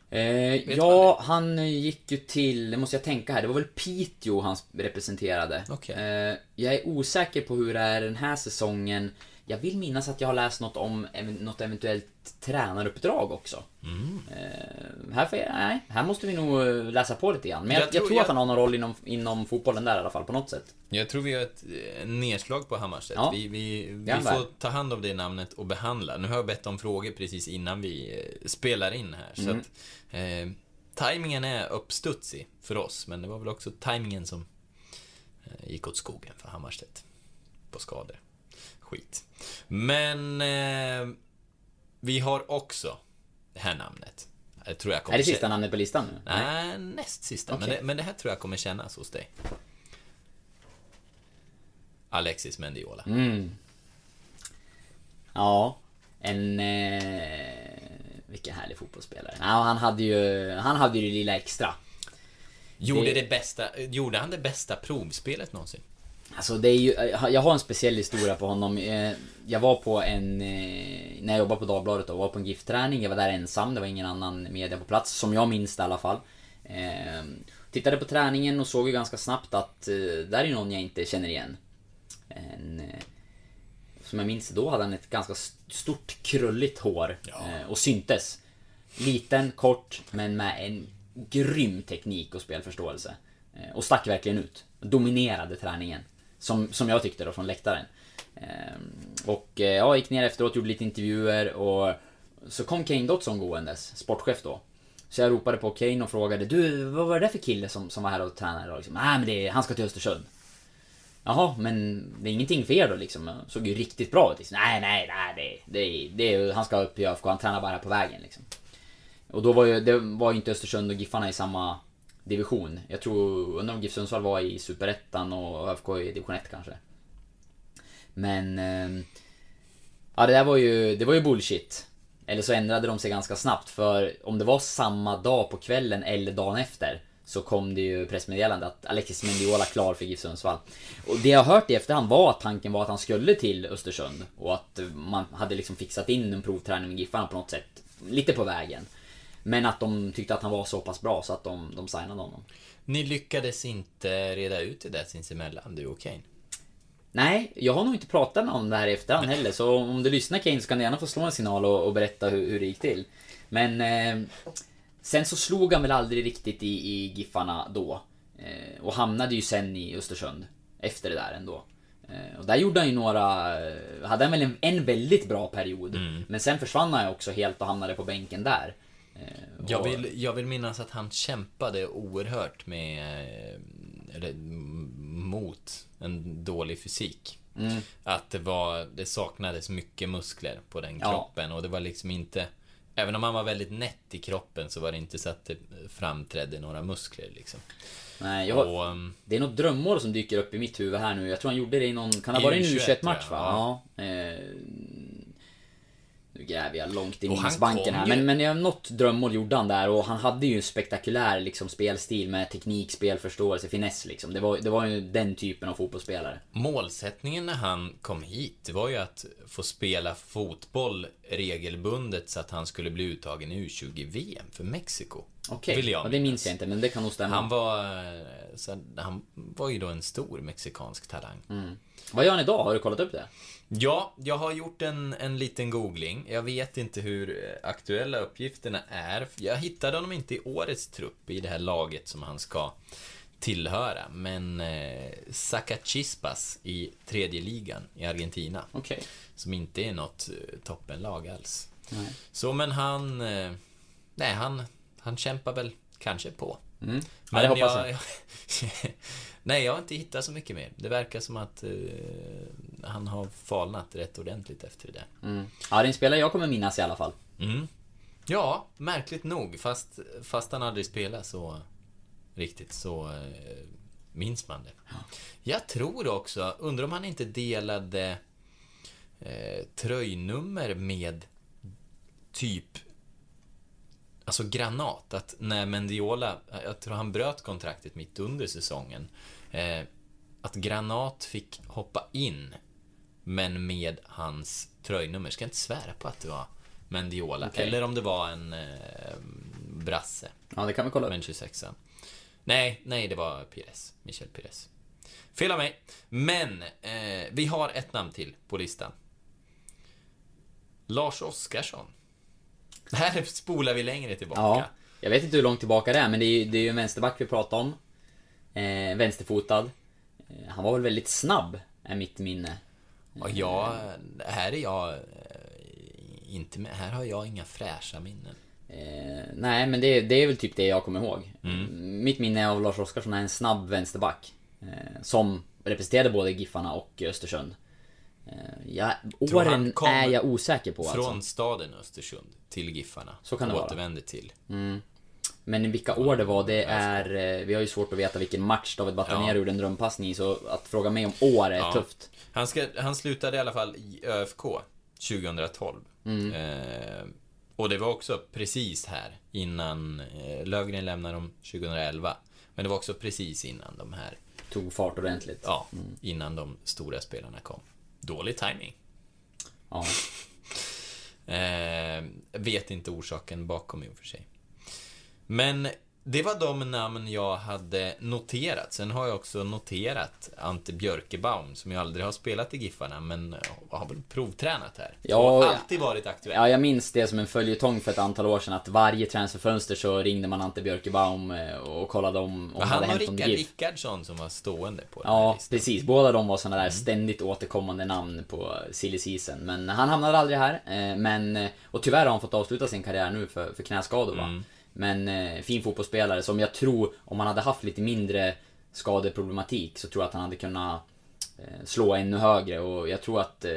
Eh, ja, han gick ju till, det måste jag tänka här, det var väl Piteå han representerade. Okej. Eh, jag är osäker på hur det är den här säsongen. Jag vill minnas att jag har läst något om något eventuellt tränaruppdrag också. Mm. Eh, här, får jag, nej, här måste vi nog eh, läsa på lite grann. Men jag, Jag jag, tror- tror, jag- att han har någon roll inom, inom fotbollen där i alla fall, på något sätt. Jag tror vi gör ett eh, nedslag på Hammarstedt. Ja. Vi, vi, vi får ta hand om det namnet och behandla. Nu har jag bett om frågor precis innan vi eh, spelar in här. Så Mm. att, eh, tajmingen är uppstudsig för oss, men det var väl också tajmingen som gick åt skogen för Hammarstedt. På skador. Skit. Men eh, vi har också det här namnet. Jag tror jag kommer Är det sista namnet på listan nu? Nej, näst sista. Men, Okej. det, men det här tror jag kommer kännas hos dig. Alexis Mendiola. Mm. Ja, en... Eh, vilken härlig fotbollsspelare. Ja, han hade ju, han hade ju det lilla extra. Gjorde, Det- det bästa, gjorde han det bästa provspelet någonsin? Alltså det är ju, jag har en speciell historia på honom. Eh, Jag var på en, eh, när jag jobbade på Dagbladet och var på en giftträning. Jag var där ensam, det var ingen annan media på plats. Som jag minns det i alla fall. Eh, Tittade på träningen och såg ju ganska snabbt att eh, där är någon jag inte känner igen. En, eh, som jag minns då hade han ett ganska st- stort krulligt hår. eh, Och syntes. Liten, kort, men med en grym teknik och spelförståelse. Eh, Och stack verkligen ut. Dominerade träningen. Som, som jag tyckte då från läktaren. Ehm, och jag ja, gick ner efteråt, gjorde lite intervjuer och så kom Kane Dotson gåendes, sportchef då. Så jag ropade på Kane och frågade Du, vad var det för kille som, som var här och tränade idag? Liksom, Nej men det är, han ska till Östersund. Jaha, men det är ingenting för er då liksom? Såg ju riktigt bra ut liksom. Nej, nej, nej, det, det, det, han ska upp i ÖFK, han tränar bara här på vägen liksom. Och då var ju, det var ju inte Östersund och Giffarna i samma division. Jag tror, undrar om GIF Sundsvall var i Superettan och ÖFK i division 1 kanske. Men... Ehm, ja det där var ju, det var ju bullshit. Eller så ändrade de sig ganska snabbt för om det var samma dag på kvällen eller dagen efter så kom det ju pressmeddelande att Alexis Mendiola klar för GIF Sundsvall. Och det jag har hört i efterhand var att tanken var att han skulle till Östersund och att man hade liksom fixat in en provträning med Giffarna på något sätt. Lite på vägen. Men att de tyckte att han var så pass bra så att de, de signade honom. Ni lyckades inte reda ut det där sinsemellan, du och Kane. Nej, jag har nog inte pratat med om det här i efterhand heller. Så om du lyssnar Kane så kan du gärna få slå en signal och, och berätta hur, hur det gick till. Men eh, sen så slog han väl aldrig riktigt i, i Giffarna då. Eh, och hamnade ju sen i Östersund. Efter det där ändå. Eh, och där gjorde han ju några... Hade han väl en, en väldigt bra period. Men sen försvann han ju också helt och hamnade på bänken där. Eh, Jag och- vill, jag vill minnas att han kämpade oerhört med... eh, Eller mot en dålig fysik. Mm. Att det var... Det saknades mycket muskler på den Ja. kroppen och det var liksom inte... Även om han var väldigt nätt i kroppen så var det inte så att det framträdde några muskler liksom. Nej, jag Och, um, Det är något drömmål som dyker upp i mitt huvud här nu. Jag tror han gjorde det i någon... Kan det ha varit en U21, U21-match tror va? jag. Ja. Nu gräver jag långt i minnesbanken här. Men, men ja, något drömmål gjorde han där och han hade ju en spektakulär liksom, spelstil med teknik, spelförståelse, finess liksom. Det var, det var ju den typen av fotbollsspelare. Målsättningen när han kom hit, det var ju att få spela fotboll regelbundet så att han skulle bli uttagen i U20-VM för Mexiko. Okej, jag ja, det minns jag inte men det kan nog stämma. Han var, eh, så, han var ju då en stor mexikansk talang. Mm. Vad gör han idag? Har du kollat upp det? Ja, jag har gjort en, en liten googling. Jag vet inte hur eh, aktuella uppgifterna är. Jag hittade honom inte i årets trupp i det här laget som han ska tillhöra. Men eh, Zacachispas i tredje ligan i Argentina. Okej. Som inte är något eh, toppenlag alls. Nej. Så men han... Eh, nej, han, han kämpar väl kanske på. Mm. Ja, det hoppas jag. jag. (laughs) (laughs) nej, jag har inte hittat så mycket mer. Det verkar som att eh, han har falnat rätt ordentligt efter det där. Mm. Ja, det är en spelare jag kommer minnas i alla fall. Mm. Ja, märkligt nog. Fast, fast han aldrig spelat så riktigt så eh, minns man det. Jag tror också, undrar om han inte delade eh, tröjnummer med typ Alltså Granat, att när Mendiola, jag tror han bröt kontraktet mitt under säsongen. Eh, att Granat fick hoppa in, men med hans tröjnummer. Ska jag inte svära på att det var Mendiola. Okej. Eller om det var en eh, brasse. Ja, det kan vi kolla upp. Men 26 Nej, nej, det var Pires. Michel Pires. Fel av mig. Men, eh, vi har ett namn till på listan. Lars Oskarsson. Här spolar vi längre tillbaka. Ja. Jag vet inte hur långt tillbaka det är, men det är ju, det är ju en vänsterback vi pratar om. Eh, vänsterfotad. Eh, han var väl väldigt snabb, är mitt minne. Och jag, här är jag eh, inte med. Här har jag inga fräscha minnen. Eh, nej, men det, det är väl typ det jag kommer ihåg. Mm. Mitt minne av Lars Oskarsson är en snabb vänsterback. Som representerade både Giffarna och Östersund. Ja, åren är jag osäker på Från alltså. staden Östersund till Giffarna. Så kan det och vara. återvände till. Men vilka år det var, det är... eh, Vi har ju svårt att veta vilken match David Batanero Ja. gjorde en drömpassning i, så att fråga mig om år är Ja. tufft. Han, ska, han slutade i alla fall i ÖFK 2012. Mm. Eh, och det var också precis här innan eh, Lövgren lämnade dem 2011. Men det var också precis innan de här, Tog fart ordentligt. ja, innan de stora spelarna kom. Dålig timing. Ja. Eh, vet inte orsaken bakom i och för sig. Men det var de namn jag hade noterat. Sen har jag också noterat Ante Björkebaum, som ju aldrig har spelat i Giffarna, men har väl provtränat här. Ja, och alltid varit aktuell. Ja, jag minns det som en följetong för ett antal år sedan att varje transferfönster så ringde man Ante Björkebaum eh, och kollade om, om han hade och hänt om Rickard GIF. Rickardsson som var stående på den Ja, precis. Båda de var såna där ständigt återkommande namn på silly season. Men han hamnade aldrig här. eh, Men, eh, och tyvärr har han fått avsluta sin karriär nu för, för knäskador va. Men eh, fin fotbollsspelare som jag tror, om han hade haft lite mindre skadeproblematik så tror jag att han hade kunnat eh, slå ännu högre och jag tror att eh,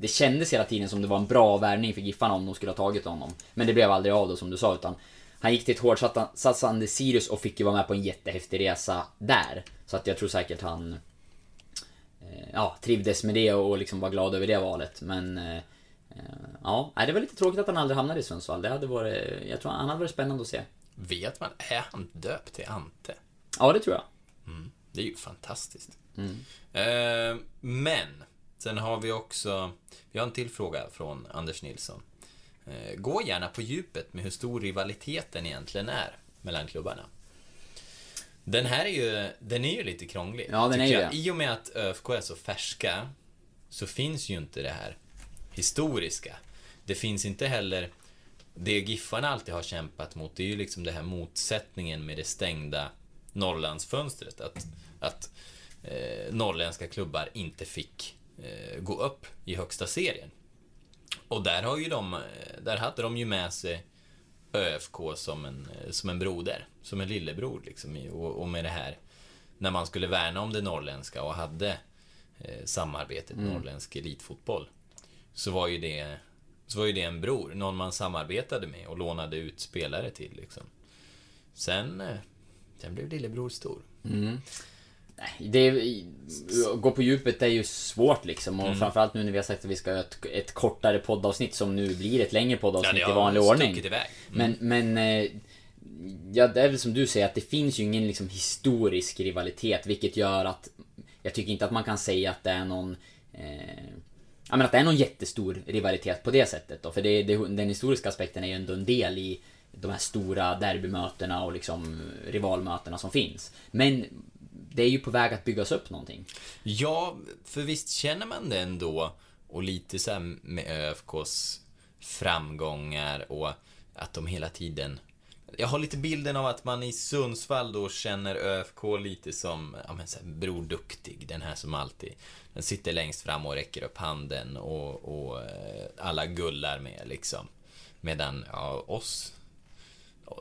det kändes hela tiden som det var en bra värvning för Giffarna om de skulle ha tagit honom. Men det blev aldrig av då som du sa utan han gick till ett hårdsatsande Sirius och fick ju vara med på en jättehäftig resa där. Så att jag tror säkert han eh, ja, trivdes med det och liksom var glad över det valet. Men eh, ja, nej, det var lite tråkigt att han aldrig hamnade i Sundsvall. Det hade varit, jag tror han hade varit spännande att se. Vet man, är han döpt till Ante? Ja, det tror jag. Det är ju fantastiskt. Mm. Eh, men, sen har vi också, vi har en till fråga från Anders Nilsson. Eh, gå gärna på djupet med hur stor rivaliteten egentligen är mellan klubbarna. Den här är ju, den är ju lite krånglig. Ja, den är ju jag. I och med att ÖFK är så färska, så finns ju inte det här historiska. Det finns inte heller det Giffarna alltid har kämpat mot, det är ju liksom det här motsättningen med det stängda Norrlandsfönstret. Att, att eh, norrländska klubbar inte fick eh, gå upp i högsta serien. Och där har ju de, eh, där hade de ju med sig ÖFK som en, eh, som en broder, som en lillebror liksom. Och, och med det här, när man skulle värna om det norrländska och hade eh, samarbetet norrländsk elitfotboll. Så var ju det, så var ju det en bror, någon man samarbetade med och lånade ut spelare till liksom. Sen, eh, sen blev lillebror stor. Det är, gå på djupet är ju svårt liksom Mm. och framförallt nu när vi har sagt att vi ska ha ett, ett kortare poddavsnitt som nu blir ett längre poddavsnitt det i vanlig ordning. iväg. Men, men... eh, Ja, det är väl som du säger att det finns ju ingen liksom historisk rivalitet vilket gör att Jag tycker inte att man kan säga att det är någon eh, Ja men att det är någon jättestor rivalitet på det sättet då, för det, det, den historiska aspekten är ju ändå en del i de här stora derbymötena och liksom rivalmötena som finns. Men det är ju på väg att byggas upp någonting. Ja, för visst känner man det ändå. Och lite såhär med ÖFKs framgångar och att de hela tiden... Jag har lite bilden av att man i Sundsvall då känner ÖFK lite som, ja men så här, Bror Duktig, den här som alltid, den sitter längst fram och räcker upp handen och, och eh, alla gullar med liksom. Medan, ja, oss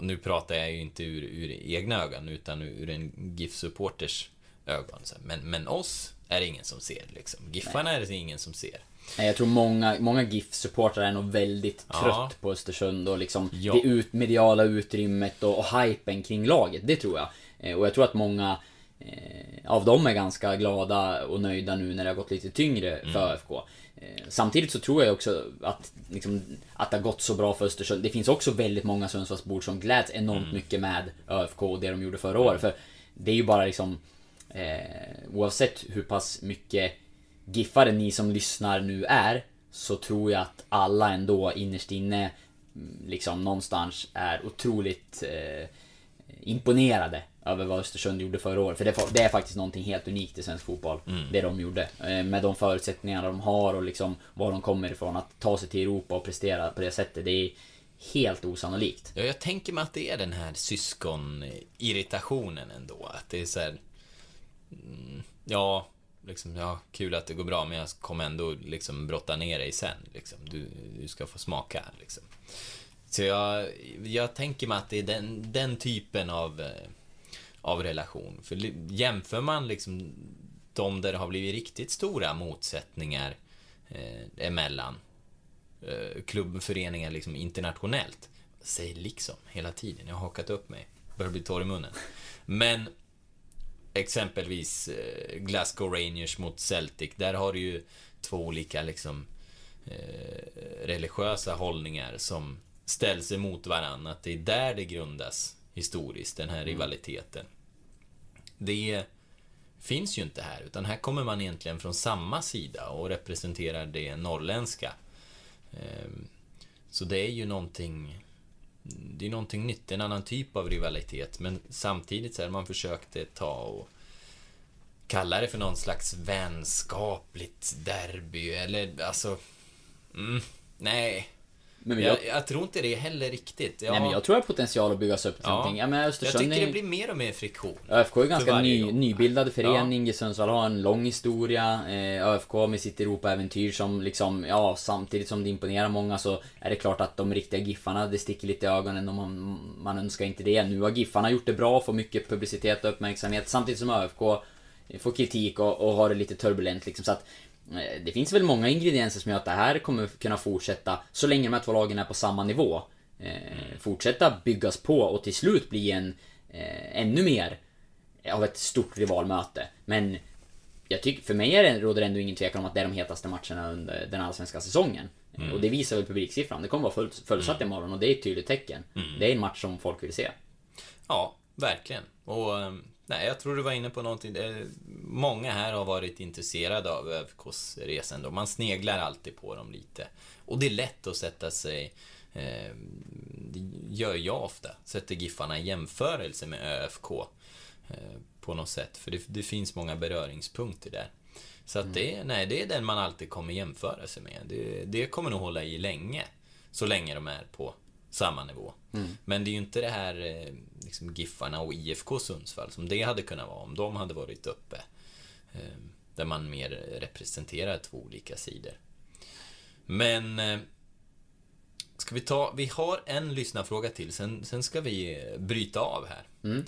nu pratar jag ju inte ur, ur egna ögon utan ur en GIF-supporters ögon. Så, Men, men oss är det ingen som ser liksom. Giffarna är det ingen som ser. Nej, Jag tror många, många GIF-supportrar är nog väldigt Ja. trött på Östersund och liksom Ja. det ut, mediala utrymmet och, och hypen kring laget. Det tror jag. Eh, Och jag tror att många eh, av dem är ganska glada och nöjda nu när det har gått lite tyngre för ÖFK. Eh, Samtidigt så tror jag också att, liksom, att det har gått så bra för Östersund. Det finns också väldigt många Sundsvallsbor som gläds enormt mycket med ÖFK och det de gjorde förra året. För det är ju bara liksom eh, Oavsett hur pass mycket giffare ni som lyssnar nu är Så tror jag att alla ändå innerst inne mm, Liksom någonstans är otroligt eh, Imponerade över vad Östersund gjorde förra året. För det, det är faktiskt någonting helt unikt i svensk fotboll. Det de gjorde. Eh, med de förutsättningar de har och liksom var de kommer ifrån. Att ta sig till Europa och prestera på det sättet. Det är helt osannolikt. Ja, jag tänker mig att det är den här syskonirritationen ändå. Att det är så här, mm, Ja, liksom, ja, kul att det går bra, men jag kommer ändå liksom brotta ner dig sen. Liksom. Du, du ska få smaka, liksom. Så jag, jag tänker mig att det är den, den typen av, eh, av relation. För jämför man liksom de där det har blivit riktigt stora motsättningar eh, emellan eh, klubbföreningar liksom internationellt. Säg liksom hela tiden, jag har hakat upp mig. Börjar bli torr i munnen. Men exempelvis eh, Glasgow Rangers mot Celtic, där har du ju två olika liksom eh, religiösa hållningar som ställs emot varandra. Att det är där det grundas historiskt, den här rivaliteten. Det finns ju inte här, utan här kommer man egentligen från samma sida och representerar det norrländska. Ehm, Så det är ju någonting det är någonting nytt, en annan typ av rivalitet. Men samtidigt så här, man försökte ta och kalla det för någon slags vänskapligt derby eller alltså mm, Nej. Men jag, jag, jag tror inte det heller riktigt. Ja, nej, men jag tror att potential att byggas upp till Ja. någonting. Ja, men jag tycker är- det blir mer och mer friktion. ÖFK är ganska för varje ny, nybildad förening. i Sundsvall har en lång historia. Eh, ÖFK med sitt Europa-äventyr som liksom, ja, samtidigt som det imponerar många så är det klart att de riktiga Giffarna, det sticker lite i ögonen och man, man önskar inte det. Nu har Giffarna gjort det bra, får mycket publicitet och uppmärksamhet samtidigt som ÖFK får kritik och, och har det lite turbulent liksom. Så att det finns väl många ingredienser som gör att det här kommer kunna fortsätta så länge de här två lagen är på samma nivå. Eh, fortsätta byggas på och till slut bli en eh, ännu mer av ett stort rivalmöte. Men jag tycker, för mig är det, råder ändå ingen tvekan om att det är de hetaste matcherna under den allsvenska säsongen. Och det visar väl publiksiffran. Det kommer vara full, fullsatt imorgon och det är ett tydligt tecken. Det är en match som folk vill se. Ja, verkligen. Och ehm, nej, jag tror du var inne på någonting. Eh, Många här har varit intresserade av ÖFKs resa ändå. Man sneglar alltid på dem lite. Och det är lätt att sätta sig eh, det gör jag ofta. Sätter Giffarna i jämförelse med ÖFK. Eh, på något sätt. För det, det finns många beröringspunkter där. Så att det, nej, det är den man alltid kommer jämföra sig med. Det, det kommer nog hålla i länge. Så länge de är på samma nivå. Men det är ju inte det här eh, liksom Giffarna och IFK Sundsvall som det hade kunnat vara om de hade varit uppe. Eh, Där man mer representerar två olika sidor. Men eh, Ska vi ta, vi har en lyssnarfråga till, sen, sen ska vi bryta av här. Mm.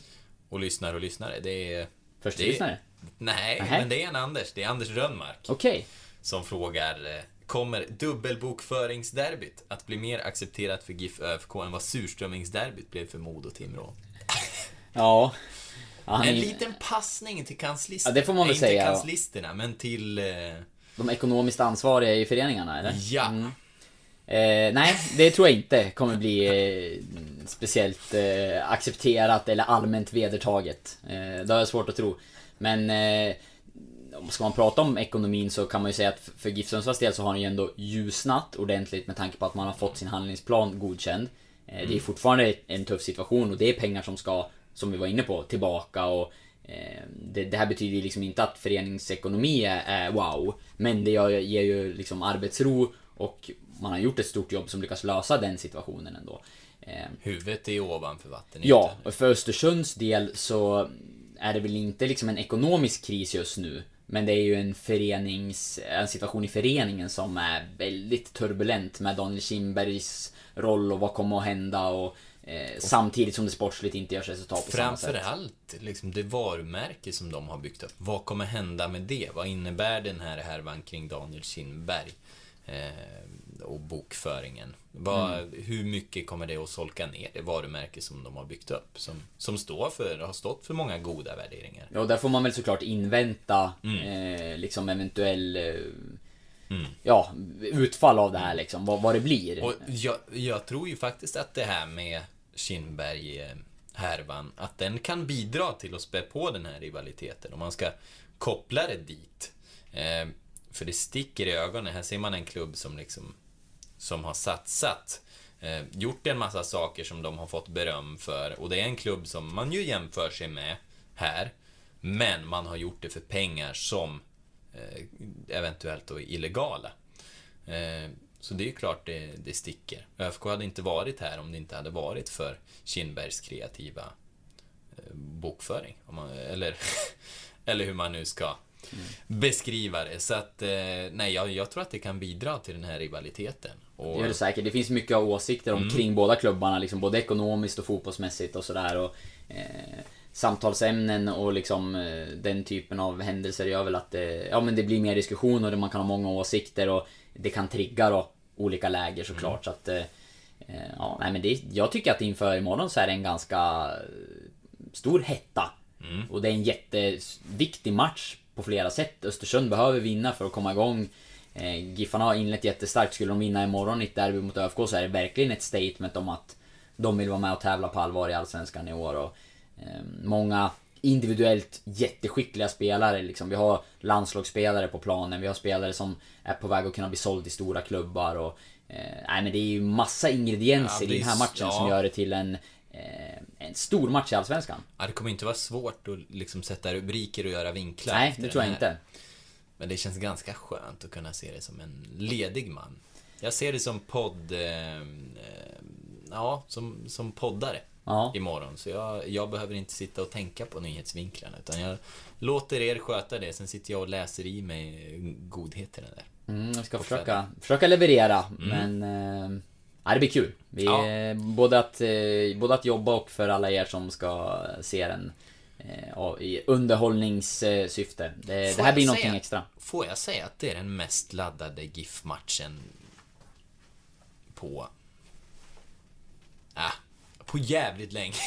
Och lyssnar och lyssnare, det är... Första det är- lyssnare? Nej, Nähä. men det är en Anders. Det är Anders Rönnmark Okej. som frågar Kommer dubbelbokföringsderbyt att bli mer accepterat för GIF ÖFK än vad surströmmingsderbyt blev för Modo Timrå? Ja. (laughs) ja han En liten passning till kanslisterna. Ja, det får man väl säga. Inte kanslisterna, men till... Eh, De ekonomiskt ansvariga i föreningarna, eller? ja. Eh, nej, det tror jag inte kommer bli eh, speciellt eh, accepterat eller allmänt vedertaget. Eh, det har jag svårt att tro. Men eh, ska man prata om ekonomin så kan man ju säga att för GIF Sundsvalls del så har den ju ändå ljusnat ordentligt med tanke på att man har fått sin handlingsplan godkänd. Eh, det är fortfarande en tuff situation och det är pengar som ska, som vi var inne på, tillbaka och eh, det, det här betyder ju liksom inte att föreningsekonomi är, är wow. Men det gör, ger ju liksom arbetsro och man har gjort ett stort jobb som lyckas lösa den situationen ändå. Eh, Huvudet är ovanför vattenytan. Ja, och för Östersunds del så är det väl inte liksom en ekonomisk kris just nu. Men det är ju en förenings, en situation i föreningen som är väldigt turbulent med Daniel Kindbergs roll och vad kommer att hända och, eh, samtidigt som det sportsligt inte görs resultat på samma sätt. Framförallt liksom det varumärke som de har byggt upp. Vad kommer hända med det? Vad innebär den här härvan kring Daniel Kindberg? Eh, och bokföringen. Vad, Hur mycket kommer det att solka ner det varumärke som de har byggt upp? Som, som står för, har stått för många goda värderingar. Ja, och där får man väl såklart invänta eh, liksom eventuell eh, Ja, utfall av det här liksom, vad, vad det blir. Och jag, jag tror ju faktiskt att det här med Kindberg-härvan, att den kan bidra till att spä på den här rivaliteten. Om man ska koppla det dit. Eh, för det sticker i ögonen. Här ser man en klubb som liksom som har satsat. Eh, gjort en massa saker som de har fått beröm för. Och det är en klubb som man ju jämför sig med här. Men man har gjort det för pengar som eh, eventuellt då är illegala. Eh, så det är ju klart det, det sticker. ÖFK hade inte varit här om det inte hade varit för Kindbergs kreativa eh, bokföring. Man, eller, (laughs) eller hur man nu ska beskriva det. Så att, eh, nej, jag, jag tror att det kan bidra till den här rivaliteten. Och, Det gör det säkert. Det finns mycket åsikter om kring båda klubbarna, liksom både ekonomiskt och fotbollsmässigt och sådär. Och, eh, samtalsämnen och liksom eh, den typen av händelser gör väl att det, ja, men det blir mer diskussioner och man kan ha många åsikter och det kan trigga då olika läger såklart. Så att, eh, eh, ja, nej, men det, jag tycker att inför imorgon så är det en ganska eh, stor hetta. Och det är en jätteviktig match på flera sätt. Östersund behöver vinna för att komma igång. Eh, Giffarna har inlett jättestarkt. Skulle de vinna imorgon i ett derby mot ÖFK så är det verkligen ett statement om att de vill vara med och tävla på allvar i Allsvenskan i år. Och, eh, många individuellt jätteskickliga spelare. Liksom. Vi har landslagsspelare på planen. Vi har spelare som är på väg att kunna bli såld till stora klubbar. Och, eh, nej, men det är ju massa ingredienser Ja, i den här matchen ja. som gör det till en, eh, en stor match i Allsvenskan. ja, det kommer inte vara svårt att liksom sätta rubriker och göra vinklar. Nej, det tror jag inte. Men det känns ganska skönt att kunna se det som en ledig man. Jag ser det som podd... Eh, eh, ja, som, som poddare Ja. imorgon. Så jag, jag behöver inte sitta och tänka på nyhetsvinklarna. Utan jag låter er sköta det. Sen sitter jag och läser i mig godheterna där. Mm, jag ska försöka, försöka leverera, men... Eh, ja, det blir kul. Vi, Ja. eh, både, att, eh, både att jobba och för alla er som ska se den i underhållningssyfte. Det, det här blir någonting säga- extra. Får jag säga att det är den mest laddade GIF-matchen på... Ah, på jävligt länge. (laughs)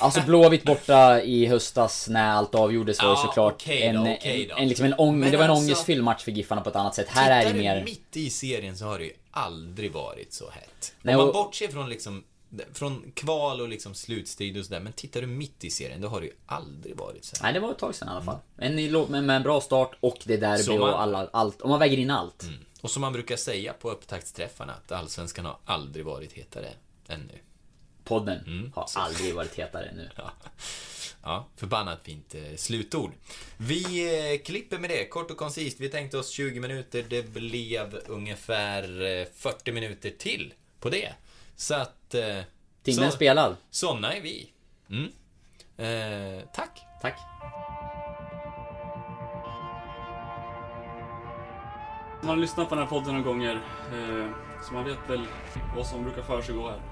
Alltså Blåvitt borta i höstas när allt avgjordes var Ja, såklart då, en, då. en, en, liksom en ång, Men Det var en alltså- ångestfylld match för Giffarna på ett annat sätt. Här är det mer... mitt i serien så har det ju aldrig varit så hett. Nej, Om man och- bortser från liksom från kval och liksom slutstrid och sådär, men tittar du mitt i serien, då har det ju aldrig varit så här. Nej, det var ett tag sedan i alla fall. En i lå- med, en bra start och det derby Så man- och alla, allt. Om man väger in allt. Och som man brukar säga på upptaktsträffarna, att Allsvenskan har aldrig varit hetare än nu. Podden har aldrig varit hetare än nu. (laughs) Ja, ja förbannat fint eh, slutord. Vi eh, klipper med det, kort och koncist. Vi tänkte oss 20 minuter, det blev ungefär eh, 40 minuter till på det. Så att... Eh, Timmen så, spelad. Såna är vi. Mm. Eh, tack. Tack. Man har lyssnat på den här podden några gånger, eh, så man vet väl vad som brukar försiggå här.